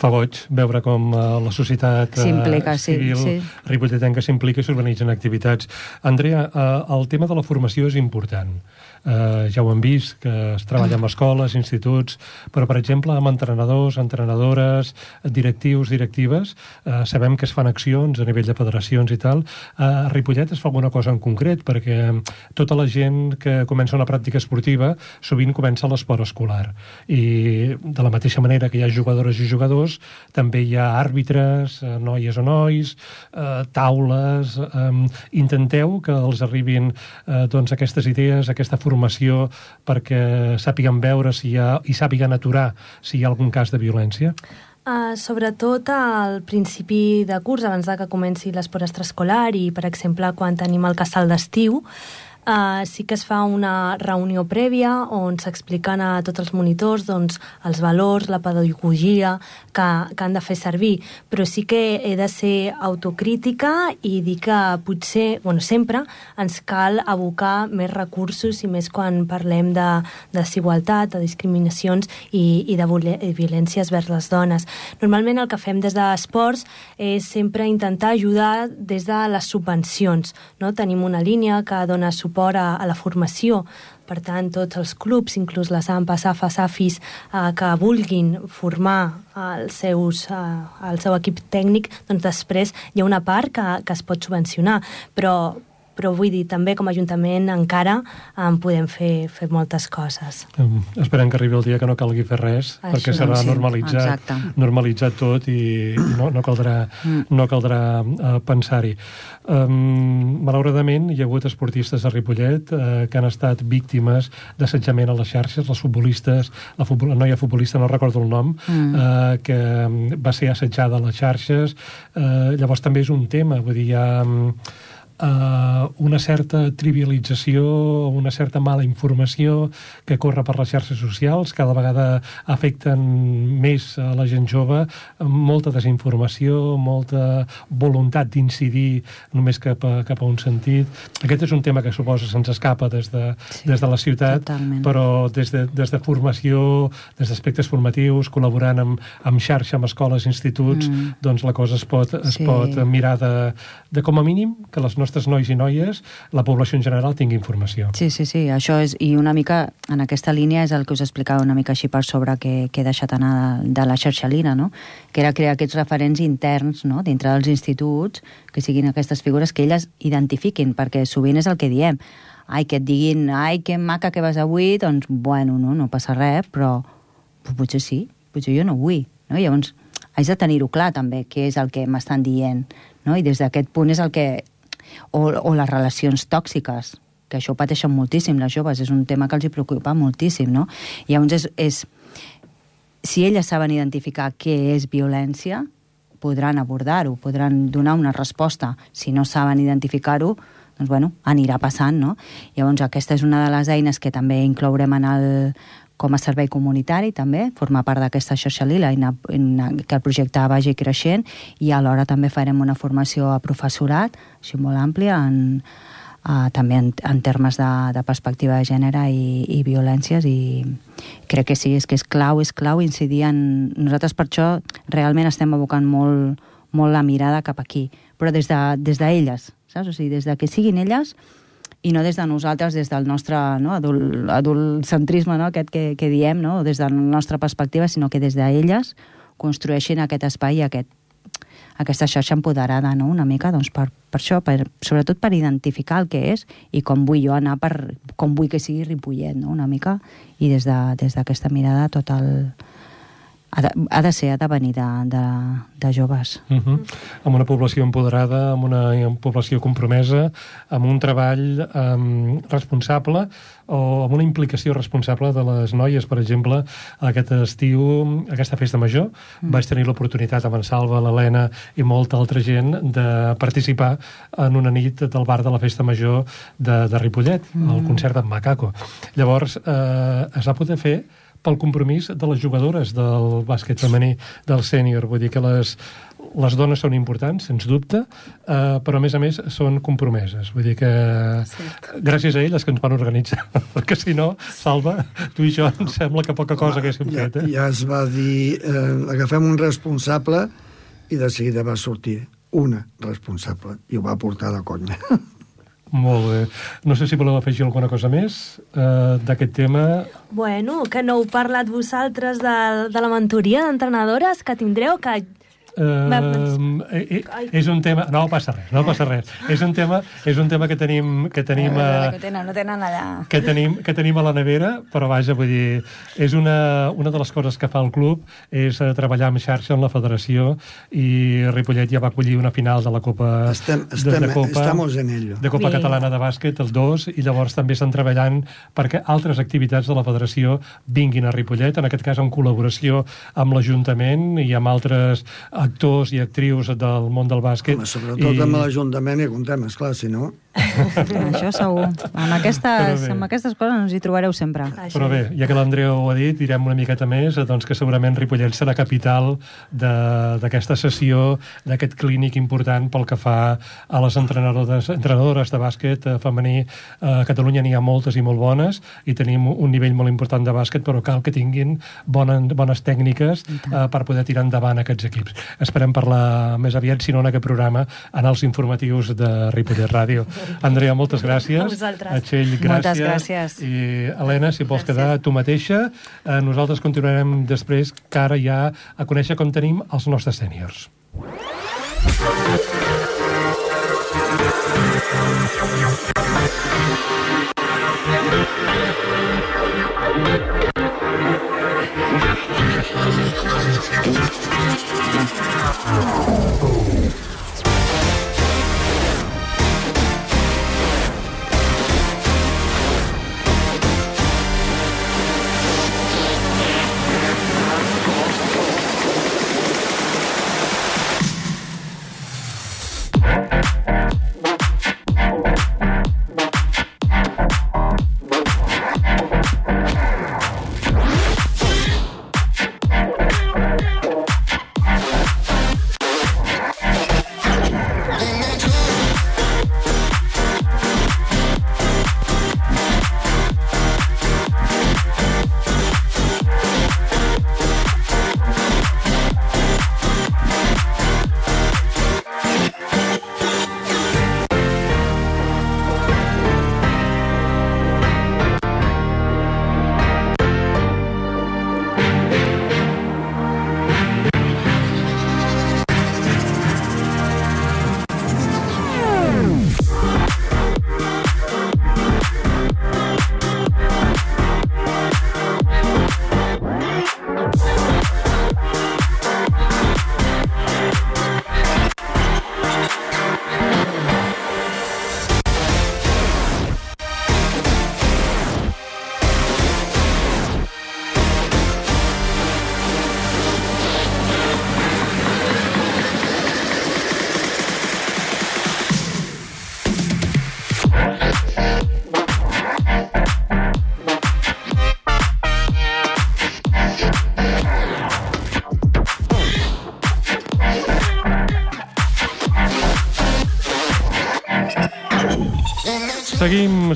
Fa goig veure com uh, la societat uh, civil sí, sí. ripolletenca s'implica i s'organitzen activitats. Andrea, uh, el tema de la formació és important eh, ja ho hem vist, que es treballa amb escoles, instituts, però, per exemple, amb entrenadors, entrenadores, directius, directives, eh, sabem que es fan accions a nivell de federacions i tal. Eh, a Ripollet es fa alguna cosa en concret, perquè tota la gent que comença una pràctica esportiva sovint comença l'esport escolar. I de la mateixa manera que hi ha jugadores i jugadors, també hi ha àrbitres, eh, noies o nois, eh, taules... Eh, intenteu que els arribin eh, doncs, aquestes idees, aquesta formació formació perquè sàpiguen veure si hi ha, i sàpiguen aturar si hi ha algun cas de violència? Uh, sobretot al principi de curs, abans de que comenci l'esport extraescolar i, per exemple, quan tenim el casal d'estiu, Uh, sí que es fa una reunió prèvia on s'expliquen a tots els monitors doncs, els valors, la pedagogia que, que han de fer servir, però sí que he de ser autocrítica i dir que potser, bueno, sempre ens cal abocar més recursos i més quan parlem de, de desigualtat, de discriminacions i, i de violències vers les dones. Normalment el que fem des d'esports és sempre intentar ajudar des de les subvencions. No? Tenim una línia que dona suport suport a, a la formació. Per tant, tots els clubs, inclús les AMPA, SAFA, SAFIs, eh, que vulguin formar els seus, eh, el seu equip tècnic, doncs després hi ha una part que, que es pot subvencionar. Però, però vull dir, també com a Ajuntament encara en podem fer, fer moltes coses. Um, esperem que arribi el dia que no calgui fer res, Això, perquè serà sí, normalitzat, normalitzat tot i, i no, no caldrà, mm. no caldrà uh, pensar-hi. Um, malauradament, hi ha hagut esportistes a Ripollet uh, que han estat víctimes d'assetjament a les xarxes, les futbolistes, la, futbol, la noia futbolista, no recordo el nom, mm. uh, que va ser assetjada a les xarxes. Uh, llavors també és un tema, vull dir, hi ha... Um, eh, una certa trivialització, una certa mala informació que corre per les xarxes socials, cada vegada afecten més a la gent jove, molta desinformació, molta voluntat d'incidir només cap a, cap a un sentit. Aquest és un tema que suposa se'ns escapa des de, sí, des de la ciutat, totalment. però des de, des de formació, des d'aspectes formatius, col·laborant amb, amb xarxa, amb escoles, instituts, mm. doncs la cosa es pot, es Sí. pot mirar de, de com a mínim que les nostres nois i noies, la població en general, tingui informació. Sí, sí, sí, això és, i una mica, en aquesta línia és el que us explicava una mica així per sobre que, que he deixat anar de, de la xarxa Lina, no? que era crear aquests referents interns no? dintre dels instituts, que siguin aquestes figures que elles identifiquin, perquè sovint és el que diem, ai, que et diguin, ai, que maca que vas avui, doncs, bueno, no, no passa res, però però potser sí, potser jo no vull, no? Llavors, haig de tenir-ho clar també, què és el que m'estan dient, no? I des d'aquest punt és el que... O, o les relacions tòxiques, que això ho pateixen moltíssim les joves, és un tema que els hi preocupa moltíssim, no? Llavors és, és si elles saben identificar què és violència, podran abordar-ho, podran donar una resposta. Si no saben identificar-ho, doncs, bueno, anirà passant, no? Llavors, aquesta és una de les eines que també inclourem en el, com a servei comunitari, també, formar part d'aquesta xarxa lila, i anar, que el projecte vagi creixent, i alhora també farem una formació a professorat, així molt àmplia, en, uh, també en, en termes de, de perspectiva de gènere i, i violències i crec que sí, és que és clau, és clau incidir en... Nosaltres per això realment estem abocant molt, molt la mirada cap aquí, però des d'elles, de, des saps? O sigui, des de que siguin elles i no des de nosaltres, des del nostre no, adult, adultcentrisme no, aquest que, que diem, no, des de la nostra perspectiva, sinó que des d'elles construeixin aquest espai i aquest, aquesta xarxa empoderada, no? una mica, doncs, per, per això, per, sobretot per identificar el que és i com vull jo anar per... com vull que sigui Ripollet, no? una mica, i des d'aquesta de, des mirada tot el... Ha de, ha de ser, ha de venir de, de, de joves. Uh -huh. Amb una població empoderada, amb una població compromesa, amb un treball um, responsable o amb una implicació responsable de les noies, per exemple, aquest estiu, aquesta festa major, mm. vaig tenir l'oportunitat amb en Salva, l'Helena i molta altra gent de participar en una nit del bar de la festa major de, de Ripollet, mm. el concert d'en Macaco. Llavors, eh, es va poder fer pel compromís de les jugadores del bàsquet femení del sènior. Vull dir que les, les dones són importants, sens dubte, eh, però a més a més són compromeses. Vull dir que Cert. gràcies a elles que ens van organitzar, perquè si no, Salva, tu i jo em sembla que poca cosa haguéssim ja, fet. Eh? ja es va dir, eh, agafem un responsable i de seguida va sortir una responsable i ho va portar de conya. Molt bé. No sé si voleu afegir alguna cosa més eh, d'aquest tema. Bueno, que no heu parlat vosaltres de, de la mentoria d'entrenadores que tindreu, que Eh, eh, eh, és un tema... No passa res, no passa res. És un tema, és un tema que tenim, que tenim, Eh, a, no, tenen, no tenen allà... que tenim, que tenim a la nevera, però vaja, vull dir, és una, una de les coses que fa el club és eh, treballar amb xarxa en la federació i Ripollet ja va acollir una final de la Copa Estem, de, estem, de Copa, estamos en ello. de Copa Bé. Catalana de Bàsquet, el 2, i llavors també estan treballant perquè altres activitats de la federació vinguin a Ripollet, en aquest cas en col·laboració amb l'Ajuntament i amb altres actors i actrius del món del bàsquet. Home, sobretot I- amb l'Ajuntament hi comptem, esclar, si no... Això segur. Amb aquestes, amb aquestes coses ens hi trobareu sempre. Però bé, ja que l'Andreu ho ha dit, direm una miqueta més, doncs que segurament Ripollet serà capital de- d'aquesta sessió, d'aquest clínic important pel que fa a les entrenadores, entrenadores de bàsquet eh, femení. A Catalunya n'hi ha moltes i molt bones, i tenim un nivell molt important de bàsquet, però cal que tinguin bones, bones tècniques eh, per poder tirar endavant aquests equips. Esperem parlar més aviat, si no en aquest programa, en els informatius de Ripollet Ràdio. Andrea, moltes gràcies. A vosaltres. Txell, gràcies. Moltes gràcies. I Helena, si vols quedar tu mateixa, eh, nosaltres continuarem després, que ara ja a conèixer com tenim els nostres sèniors. Oh.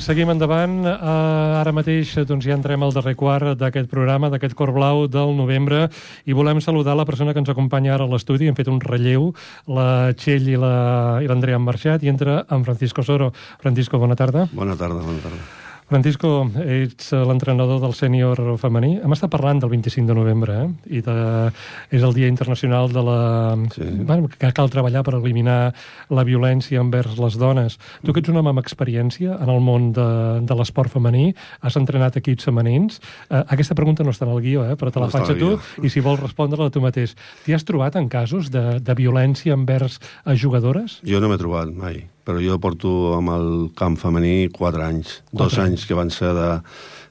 Seguim endavant. Uh, ara mateix doncs, ja entrem al darrer quart d'aquest programa, d'aquest cor blau del novembre, i volem saludar la persona que ens acompanya ara a l'estudi. Hem fet un relleu. La Txell i l'Andrea la, i han marxat i entra en Francisco Soro. Francisco, bona tarda. Bona tarda, bona tarda. Francisco, ets l'entrenador del sènior femení. Hem estat parlant del 25 de novembre, eh? I de... és el Dia Internacional de la... Sí. Bueno, que cal treballar per eliminar la violència envers les dones. Tu que ets un home amb experiència en el món de, de l'esport femení, has entrenat equips femenins. Eh, aquesta pregunta no està en el guió, eh? però te la no faig a tu, i si vols respondre-la tu mateix. T'hi has trobat en casos de, de violència envers a jugadores? Jo no m'he trobat mai però jo porto amb el camp femení 4 anys. Quatre dos anys. anys que van ser de,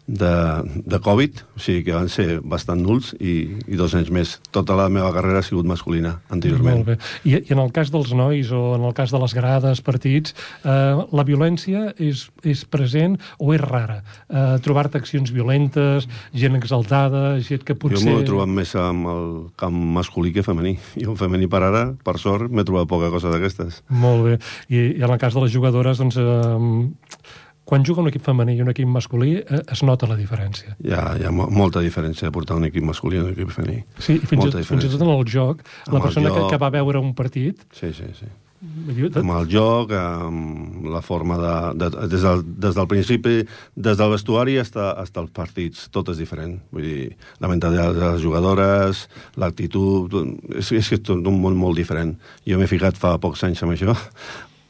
de, de Covid, o sigui que van ser bastant nuls, i, i dos anys més. Tota la meva carrera ha sigut masculina, anteriorment. Molt bé. I, I en el cas dels nois, o en el cas de les grades, partits, eh, la violència és, és present o és rara? Eh, Trobar-te accions violentes, gent exaltada, gent que potser... Jo m'ho he trobat més amb el camp masculí que femení. I el femení per ara, per sort, m'he trobat poca cosa d'aquestes. Molt bé. I, I en el cas de les jugadores, doncs... Eh, quan juga un equip femení i un equip masculí eh, es nota la diferència. Hi ha, hi ha molta diferència de portar un equip masculí i un equip femení. Sí, i fins, i, fins i tot en el joc, amb la persona joc... que, que va veure un partit... Sí, sí, sí. Amb el joc, amb la forma de... de des, del, des del principi, des del vestuari fins, als partits, tot és diferent. Vull dir, la mentalitat de les jugadores, l'actitud... És, és, és un món molt diferent. Jo m'he ficat fa pocs anys amb això,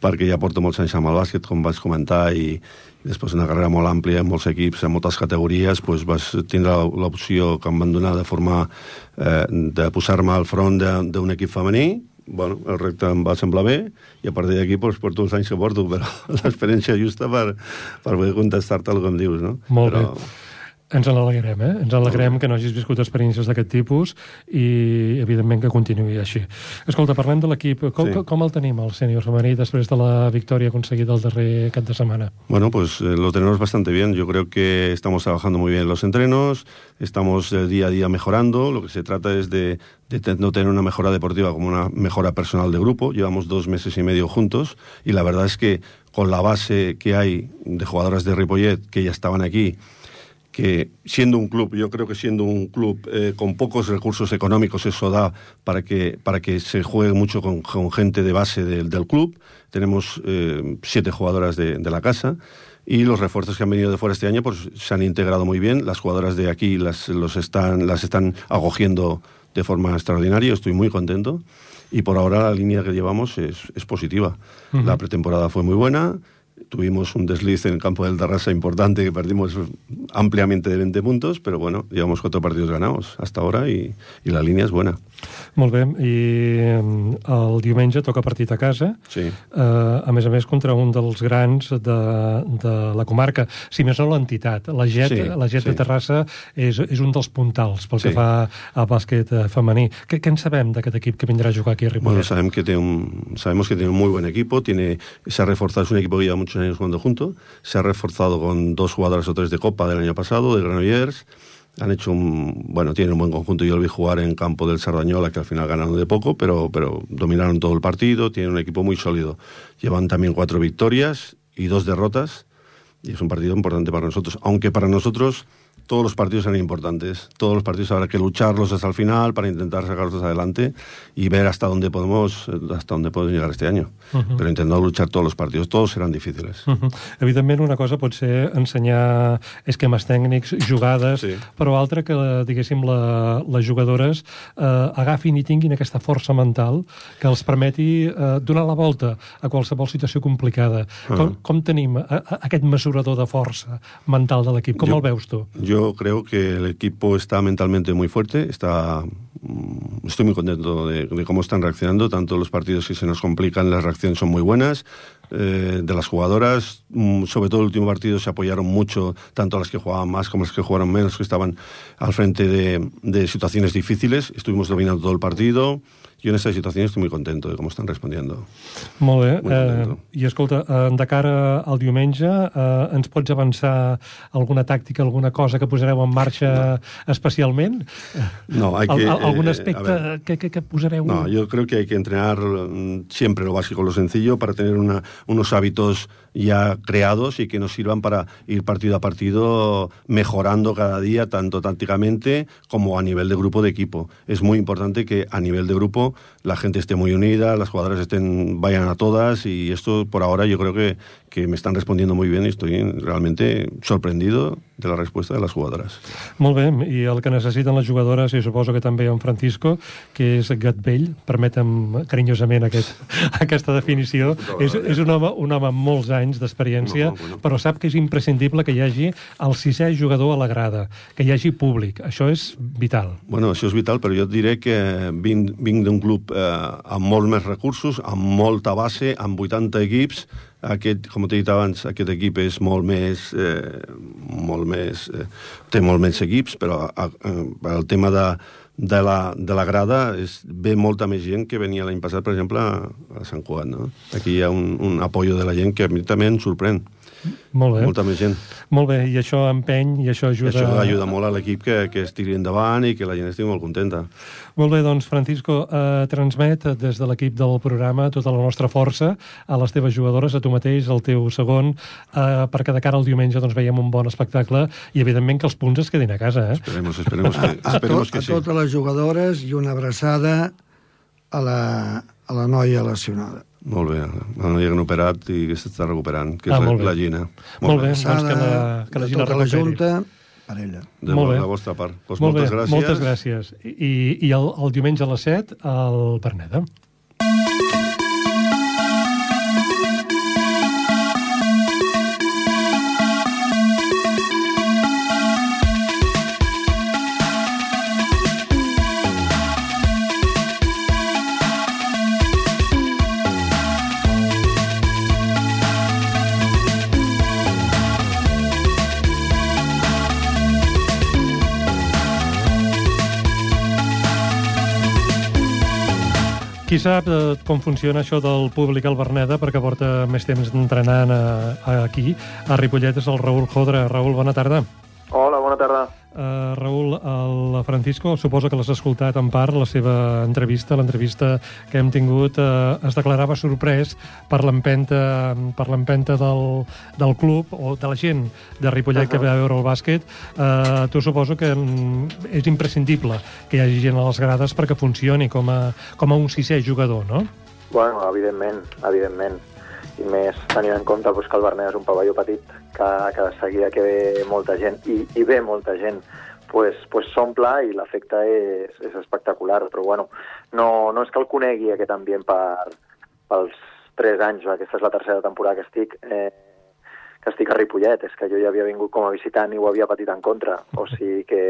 perquè ja porto molts anys amb el bàsquet, com vaig comentar, i, i després una carrera molt àmplia, amb molts equips, en moltes categories, doncs vas tindre l'opció que em van donar de formar, eh, de posar-me al front d'un equip femení, bueno, el repte em va semblar bé, i a partir d'aquí doncs, porto els anys que porto, però l'experiència justa per, per poder contestar-te el que em dius, no? Molt però, bé. Ens en alegrem, eh? Ens alegrem que no hagis viscut experiències d'aquest tipus i, evidentment, que continuï així. Escolta, parlem de l'equip. Com, sí. com el tenim, el sènior femení, després de la victòria aconseguida el darrer cap de setmana? Bueno, pues eh, lo tenemos bastante bien. Yo creo que estamos trabajando muy bien en los entrenos, estamos eh, día a día mejorando. Lo que se trata es de, de no tener una mejora deportiva como una mejora personal de grupo. Llevamos dos meses y medio juntos y la verdad es que con la base que hay de jugadoras de Ripollet que ya estaban aquí, que siendo un club, yo creo que siendo un club eh, con pocos recursos económicos, eso da para que, para que se juegue mucho con, con gente de base del, del club. Tenemos eh, siete jugadoras de, de, la casa y los refuerzos que han venido de fuera este año pues, se han integrado muy bien. Las jugadoras de aquí las, los están, las están acogiendo de forma extraordinaria. Estoy muy contento. Y por ahora la línea que llevamos es, es positiva. Uh -huh. La pretemporada fue muy buena Tuvimos un desliz en el campo del Tarrasa importante que perdimos ampliamente de 20 puntos, pero bueno, llevamos cuatro partidos ganados hasta ahora y, y la línia és bona. Molt bé, i el diumenge toca partit a casa, sí. eh, a més a més contra un dels grans de, de la comarca, si més no l'entitat. La GET, sí, la GET sí. de Terrassa és, és un dels puntals pel sí. que fa al bàsquet eh, femení. Què, què en sabem d'aquest equip que vindrà a jugar aquí a Ripollet? Bueno, sabem que té un, sabemos que tiene un muy buen equipo, tiene, se ha reforzado, es un equipo que lleva años jugando junto, se ha reforzado con dos jugadoras o tres de Copa del año pasado, de Granollers, han hecho un, bueno, tienen un buen conjunto. Yo lo vi jugar en campo del Sardañola, que al final ganaron de poco, pero, pero dominaron todo el partido, tienen un equipo muy sólido. Llevan también cuatro victorias y dos derrotas, y es un partido importante para nosotros, aunque para nosotros todos los partidos eran importantes. Todos los partidos habrá que lucharlos hasta el final para intentar sacarlos adelante y ver hasta dónde podemos hasta dónde podemos llegar este año. Uh -huh. Pero intentando luchar todos los partidos. Todos serán difíciles. Uh -huh. Evidentment, una cosa pot ser ensenyar esquemes tècnics, jugades, sí. però altra que, diguéssim, la, les jugadores eh, agafin i tinguin aquesta força mental que els permeti eh, donar la volta a qualsevol situació complicada. Uh -huh. com, com tenim a, a, aquest mesurador de força mental de l'equip? Com jo, el veus tu? Jo Yo creo que el equipo está mentalmente muy fuerte, está mm, estoy muy contento de, cómo están reaccionando, tanto los partidos que se nos complican, las reacciones son muy buenas, eh, de las jugadoras, mm, sobre todo el último partido se apoyaron mucho, tanto las que jugaban más como las que jugaron menos, que estaban al frente de situaciones difíciles, estuvimos dominando todo el partido, yo en esta situación estoy muy contento de cómo están respondiendo. Molt bé. Eh. I escolta, eh, de cara al diumenge, eh, ens pots avançar alguna tàctica, alguna cosa que posareu en marxa especialment? No, hay que... al- algun eh, aspecte ver. que, que, que posareu? No, yo creo que hay que entrenar mm, siempre lo básico, lo sencillo, para tener una- unos hábitos ya creados y que nos sirvan para ir partido a partido mejorando cada día, tanto tácticamente como a nivel de grupo de equipo. Es muy importante que a nivel de grupo la gente esté muy unida, las jugadoras estén, vayan a todas y esto por ahora yo creo que, que me están respondiendo muy bien y estoy realmente sorprendido de la respuesta de las jugadoras. Molt bé, i el que necessiten les jugadores, i suposo que també en Francisco, que és gat vell, permetem carinyosament aquest, aquesta definició, és, és un home, un home amb molts anys d'experiència, No, però sap que és imprescindible que hi hagi el sisè jugador a la grada, que hi hagi públic. Això és vital. Bueno, això és vital, però jo et diré que vinc, vinc d'un club eh, amb molt més recursos, amb molta base, amb 80 equips. Aquest, com t'he dit abans, aquest equip és molt més... Eh, molt més eh, té molt menys equips, però a, a, el tema de, de, la, de la grada és, ve molta més gent que venia l'any passat, per exemple, a, a Sant Juan. No? Aquí hi ha un, un apoyo de la gent que a mi també em sorprèn. Molt bé. Molta més gent. Molt bé, i això empeny, i això ajuda... Això ajuda molt a l'equip que, que es tiri endavant i que la gent estigui molt contenta. Molt bé, doncs, Francisco, eh, transmet des de l'equip del programa tota la nostra força a les teves jugadores, a tu mateix, al teu segon, eh, perquè de cara al diumenge doncs, veiem un bon espectacle i, evidentment, que els punts es quedin a casa, eh? Esperemos, esperemos que, a, esperemos tot, que a sí. totes les jugadores i una abraçada a la, a la noia lesionada. Molt bé, la noia que han operat i que s'està recuperant, que Ah, és molt la, bé. la Gina. Molt bé. Abraçada doncs que la- que la Gina tota la recuperi. Junta per ella. De Molt bé. la vostra part. Pues Molt moltes bé, gràcies. moltes gràcies. I, i el, el diumenge a les 7, al Berneda. Qui sap eh, com funciona això del públic al Berneda, perquè porta més temps entrenant a aquí, a Ripollet, és el Raül Jodra. Raül, bona tarda. Bona tarda. Uh, Raül, el Francisco, suposo que l'has escoltat en part, la seva entrevista, l'entrevista que hem tingut, uh, es declarava sorprès per l'empenta per l'empenta del, del club o de la gent de Ripollet uh -huh. que ve a veure el bàsquet. Uh, tu suposo que mm, és imprescindible que hi hagi gent a les grades perquè funcioni com a, com a un sisè jugador, no? Bueno, evidentment, evidentment. I més tenint en compte doncs, que el Berneda és un pavelló petit, que, que de seguida que ve molta gent, i, i ve molta gent, pues, pues s'omple i l'efecte és, és espectacular. Però bueno, no, no és que el conegui aquest ambient per, pels tres anys, aquesta és la tercera temporada que estic, eh, que estic a Ripollet, és que jo ja havia vingut com a visitant i ho havia patit en contra, o sigui que,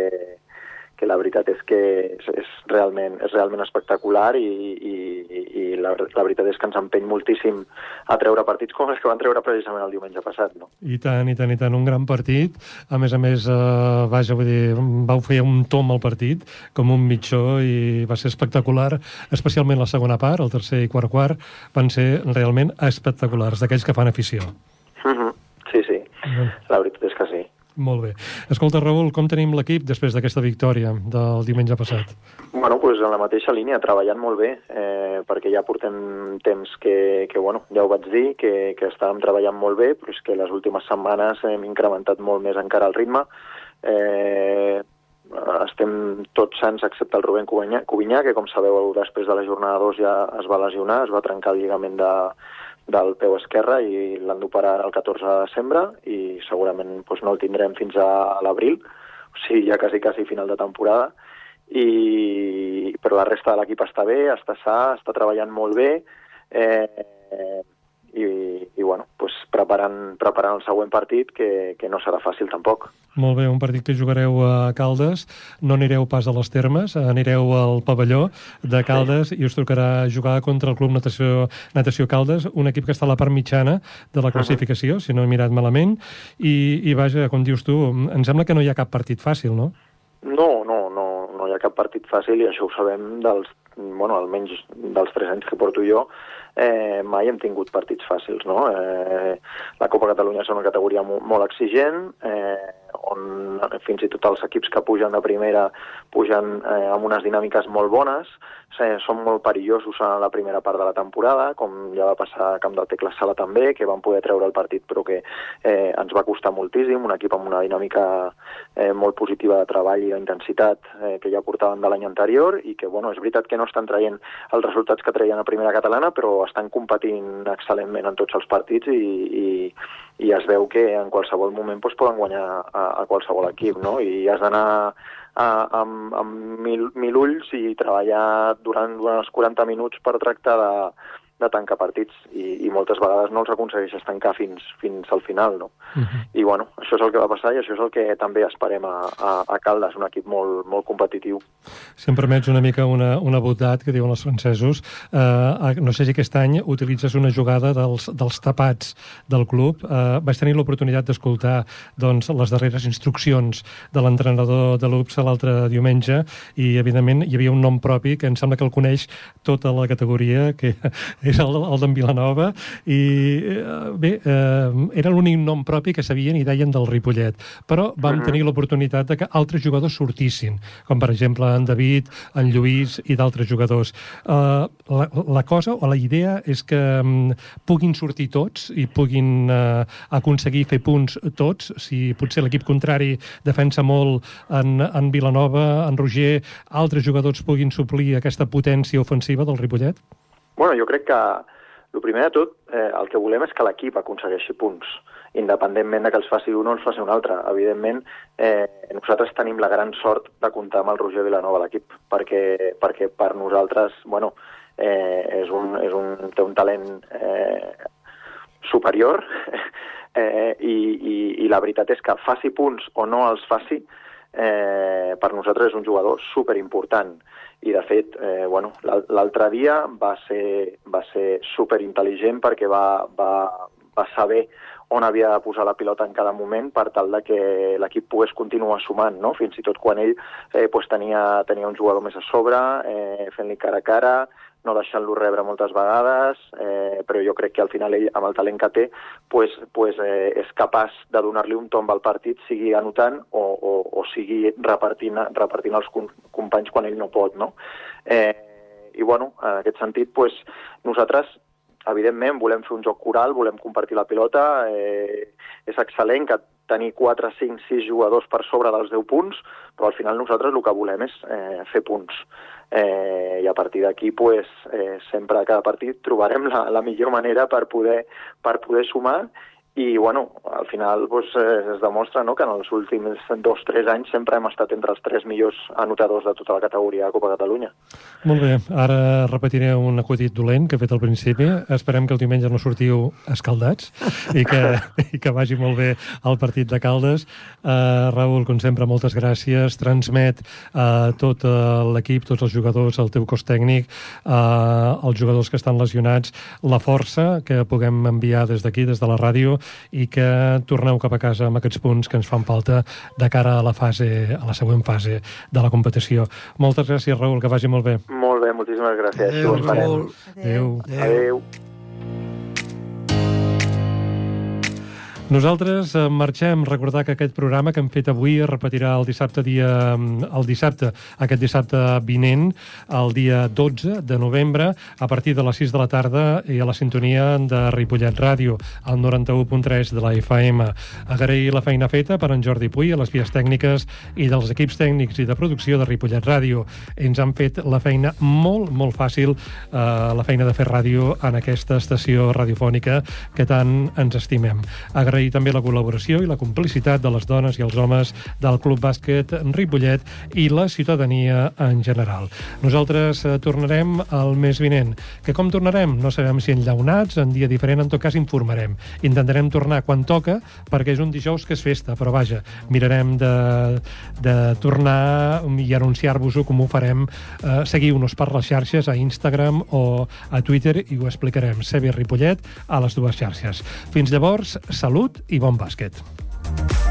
que la veritat és que és, és, realment, és realment espectacular i, i, i la, la veritat és que ens empeny moltíssim a treure partits com els que van treure precisament el diumenge passat. No? I tant, i tant, i tant. Un gran partit. A més a més, eh, vaja, vull dir, vau fer un tom al partit, com un mitjó, i va ser espectacular, especialment la segona part, el tercer i quart quart, van ser realment espectaculars, d'aquells que fan afició. Mhm. Sí, sí, la veritat és que sí. Molt bé. Escolta, Raül, com tenim l'equip després d'aquesta victòria del diumenge passat? Bueno, pues en la mateixa línia, treballant molt bé, eh, perquè ja portem temps que, que bueno, ja ho vaig dir, que, que estàvem treballant molt bé, però és que les últimes setmanes hem incrementat molt més encara el ritme. Eh, estem tots sants excepte el Rubén Cubinyà, que com sabeu després de la jornada 2 ja es va lesionar, es va trencar el lligament de, del peu esquerre i l'han d'operar el 14 de desembre i segurament doncs, no el tindrem fins a l'abril, o sigui, ja quasi, quasi final de temporada. I, però la resta de l'equip està bé, està sa, està treballant molt bé eh, i, i bueno, doncs preparant, preparant el següent partit que, que no serà fàcil tampoc. Molt bé, un partit que jugareu a Caldes, no anireu pas a les termes, anireu al pavelló de Caldes sí. i us tocarà jugar contra el Club Natació, Natació Caldes, un equip que està a la part mitjana de la classificació, uh -huh. si no he mirat malament, i, i vaja, com dius tu, em sembla que no hi ha cap partit fàcil, no? No, no, no, no hi ha cap cap partit fàcil i això ho sabem dels, bueno, almenys dels tres anys que porto jo, eh, mai hem tingut partits fàcils, no? Eh, la Copa Catalunya és una categoria molt, molt exigent, eh, on fins i tot els equips que pugen de primera pugen eh, amb unes dinàmiques molt bones, eh, són molt perillosos a la primera part de la temporada, com ja va passar a Camp del Tecla Sala també, que van poder treure el partit però que eh, ens va costar moltíssim, un equip amb una dinàmica eh, molt positiva de treball i d'intensitat eh, que ja portaven de l'any anterior i que, bueno, és veritat que no estan traient els resultats que traien a primera catalana, però estan competint excel·lentment en tots els partits i, i, i es veu que en qualsevol moment doncs, poden guanyar a, a qualsevol equip, no? I has d'anar amb, amb mil, mil ulls i treballar durant, durant els 40 minuts per tractar de, de tancar partits i, i moltes vegades no els aconsegueixes tancar fins, fins al final, no? Uh -huh. I bueno, això és el que va passar i això és el que també esperem a, a, a Caldes, un equip molt, molt competitiu. Si em permets una mica una, una botat que diuen els francesos, eh, no sé si aquest any utilitzes una jugada dels, dels tapats del club. Eh, vaig tenir l'oportunitat d'escoltar doncs, les darreres instruccions de l'entrenador de l'UPSA l'altre diumenge i, evidentment, hi havia un nom propi que em sembla que el coneix tota la categoria, que és el, el d'en Vilanova, i eh, bé, eh, era l'únic nom propi que sabien i deien del Ripollet. Però vam uh mhm. -huh. tenir l'oportunitat de que altres jugadors sortissin, com per exemple en David, en Lluís i d'altres jugadors. Eh, la, la cosa o la idea és que um, puguin sortir tots i puguin uh, aconseguir fer punts tots, si potser l'equip contrari defensa molt en, en Vilanova, en Roger, altres jugadors puguin suplir aquesta potència ofensiva del Ripollet? Bueno, jo crec que el primer de tot, eh, el que volem és que l'equip aconsegueixi punts, independentment de que els faci un o els faci un altre. Evidentment, eh, nosaltres tenim la gran sort de comptar amb el Roger Vilanova a l'equip, perquè, perquè per nosaltres, bueno, eh, és un, és un, té un talent eh, superior eh, i, i, i la veritat és que faci punts o no els faci, eh, per nosaltres és un jugador superimportant i de fet, eh, bueno, l'altre dia va ser, va ser superintel·ligent perquè va, va, va saber on havia de posar la pilota en cada moment per tal de que l'equip pogués continuar sumant, no? fins i tot quan ell eh, pues, tenia, tenia un jugador més a sobre, eh, fent-li cara a cara, no deixant-lo rebre moltes vegades, eh, però jo crec que al final ell, amb el talent que té, pues, pues, eh, és capaç de donar-li un tomb al partit, sigui anotant o, o, o sigui repartint, repartint els companys quan ell no pot, no? Eh, I, bueno, en aquest sentit, pues, nosaltres evidentment volem fer un joc coral, volem compartir la pilota, eh, és excel·lent que tenir 4, 5, 6 jugadors per sobre dels 10 punts, però al final nosaltres el que volem és eh, fer punts eh, i a partir d'aquí pues, eh, sempre a cada partit trobarem la, la millor manera per poder, per poder sumar i bueno, al final pues, eh, es demostra no, que en els últims dos o tres anys sempre hem estat entre els tres millors anotadors de tota la categoria de Copa Catalunya. Molt bé, ara repetiré un acudit dolent que he fet al principi. Esperem que el diumenge no sortiu escaldats i que, i que vagi molt bé el partit de Caldes. Uh, Raül, com sempre, moltes gràcies. Transmet a uh, tot l'equip, tots els jugadors, el teu cos tècnic, uh, els jugadors que estan lesionats, la força que puguem enviar des d'aquí, des de la ràdio, i que torneu cap a casa amb aquests punts que ens fan falta de cara a la fase a la següent fase de la competició. Moltes gràcies, Raül, que vagi molt bé. Molt bé, moltíssimes gràcies. Adéu, Raül. Adéu. Adéu. Adéu. Nosaltres eh, marxem. Recordar que aquest programa que hem fet avui es repetirà el dissabte, dia, mm, el dissabte, aquest dissabte vinent, el dia 12 de novembre, a partir de les 6 de la tarda i a la sintonia de Ripollet Ràdio, al 91.3 de la FM. Agrair la feina feta per en Jordi Puy a les vies tècniques i dels equips tècnics i de producció de Ripollet Ràdio. Ens han fet la feina molt, molt fàcil, eh, la feina de fer ràdio en aquesta estació radiofònica que tant ens estimem. Agrair agrair també la col·laboració i la complicitat de les dones i els homes del Club Bàsquet Ripollet i la ciutadania en general. Nosaltres eh, tornarem el mes vinent. Que com tornarem? No sabem si enllaunats, en dia diferent, en tot cas informarem. Intentarem tornar quan toca, perquè és un dijous que és festa, però vaja, mirarem de, de tornar i anunciar-vos-ho com ho farem. Eh, Seguiu-nos per les xarxes, a Instagram o a Twitter, i ho explicarem. Sebi Ripollet a les dues xarxes. Fins llavors, salut salut i bon bàsquet.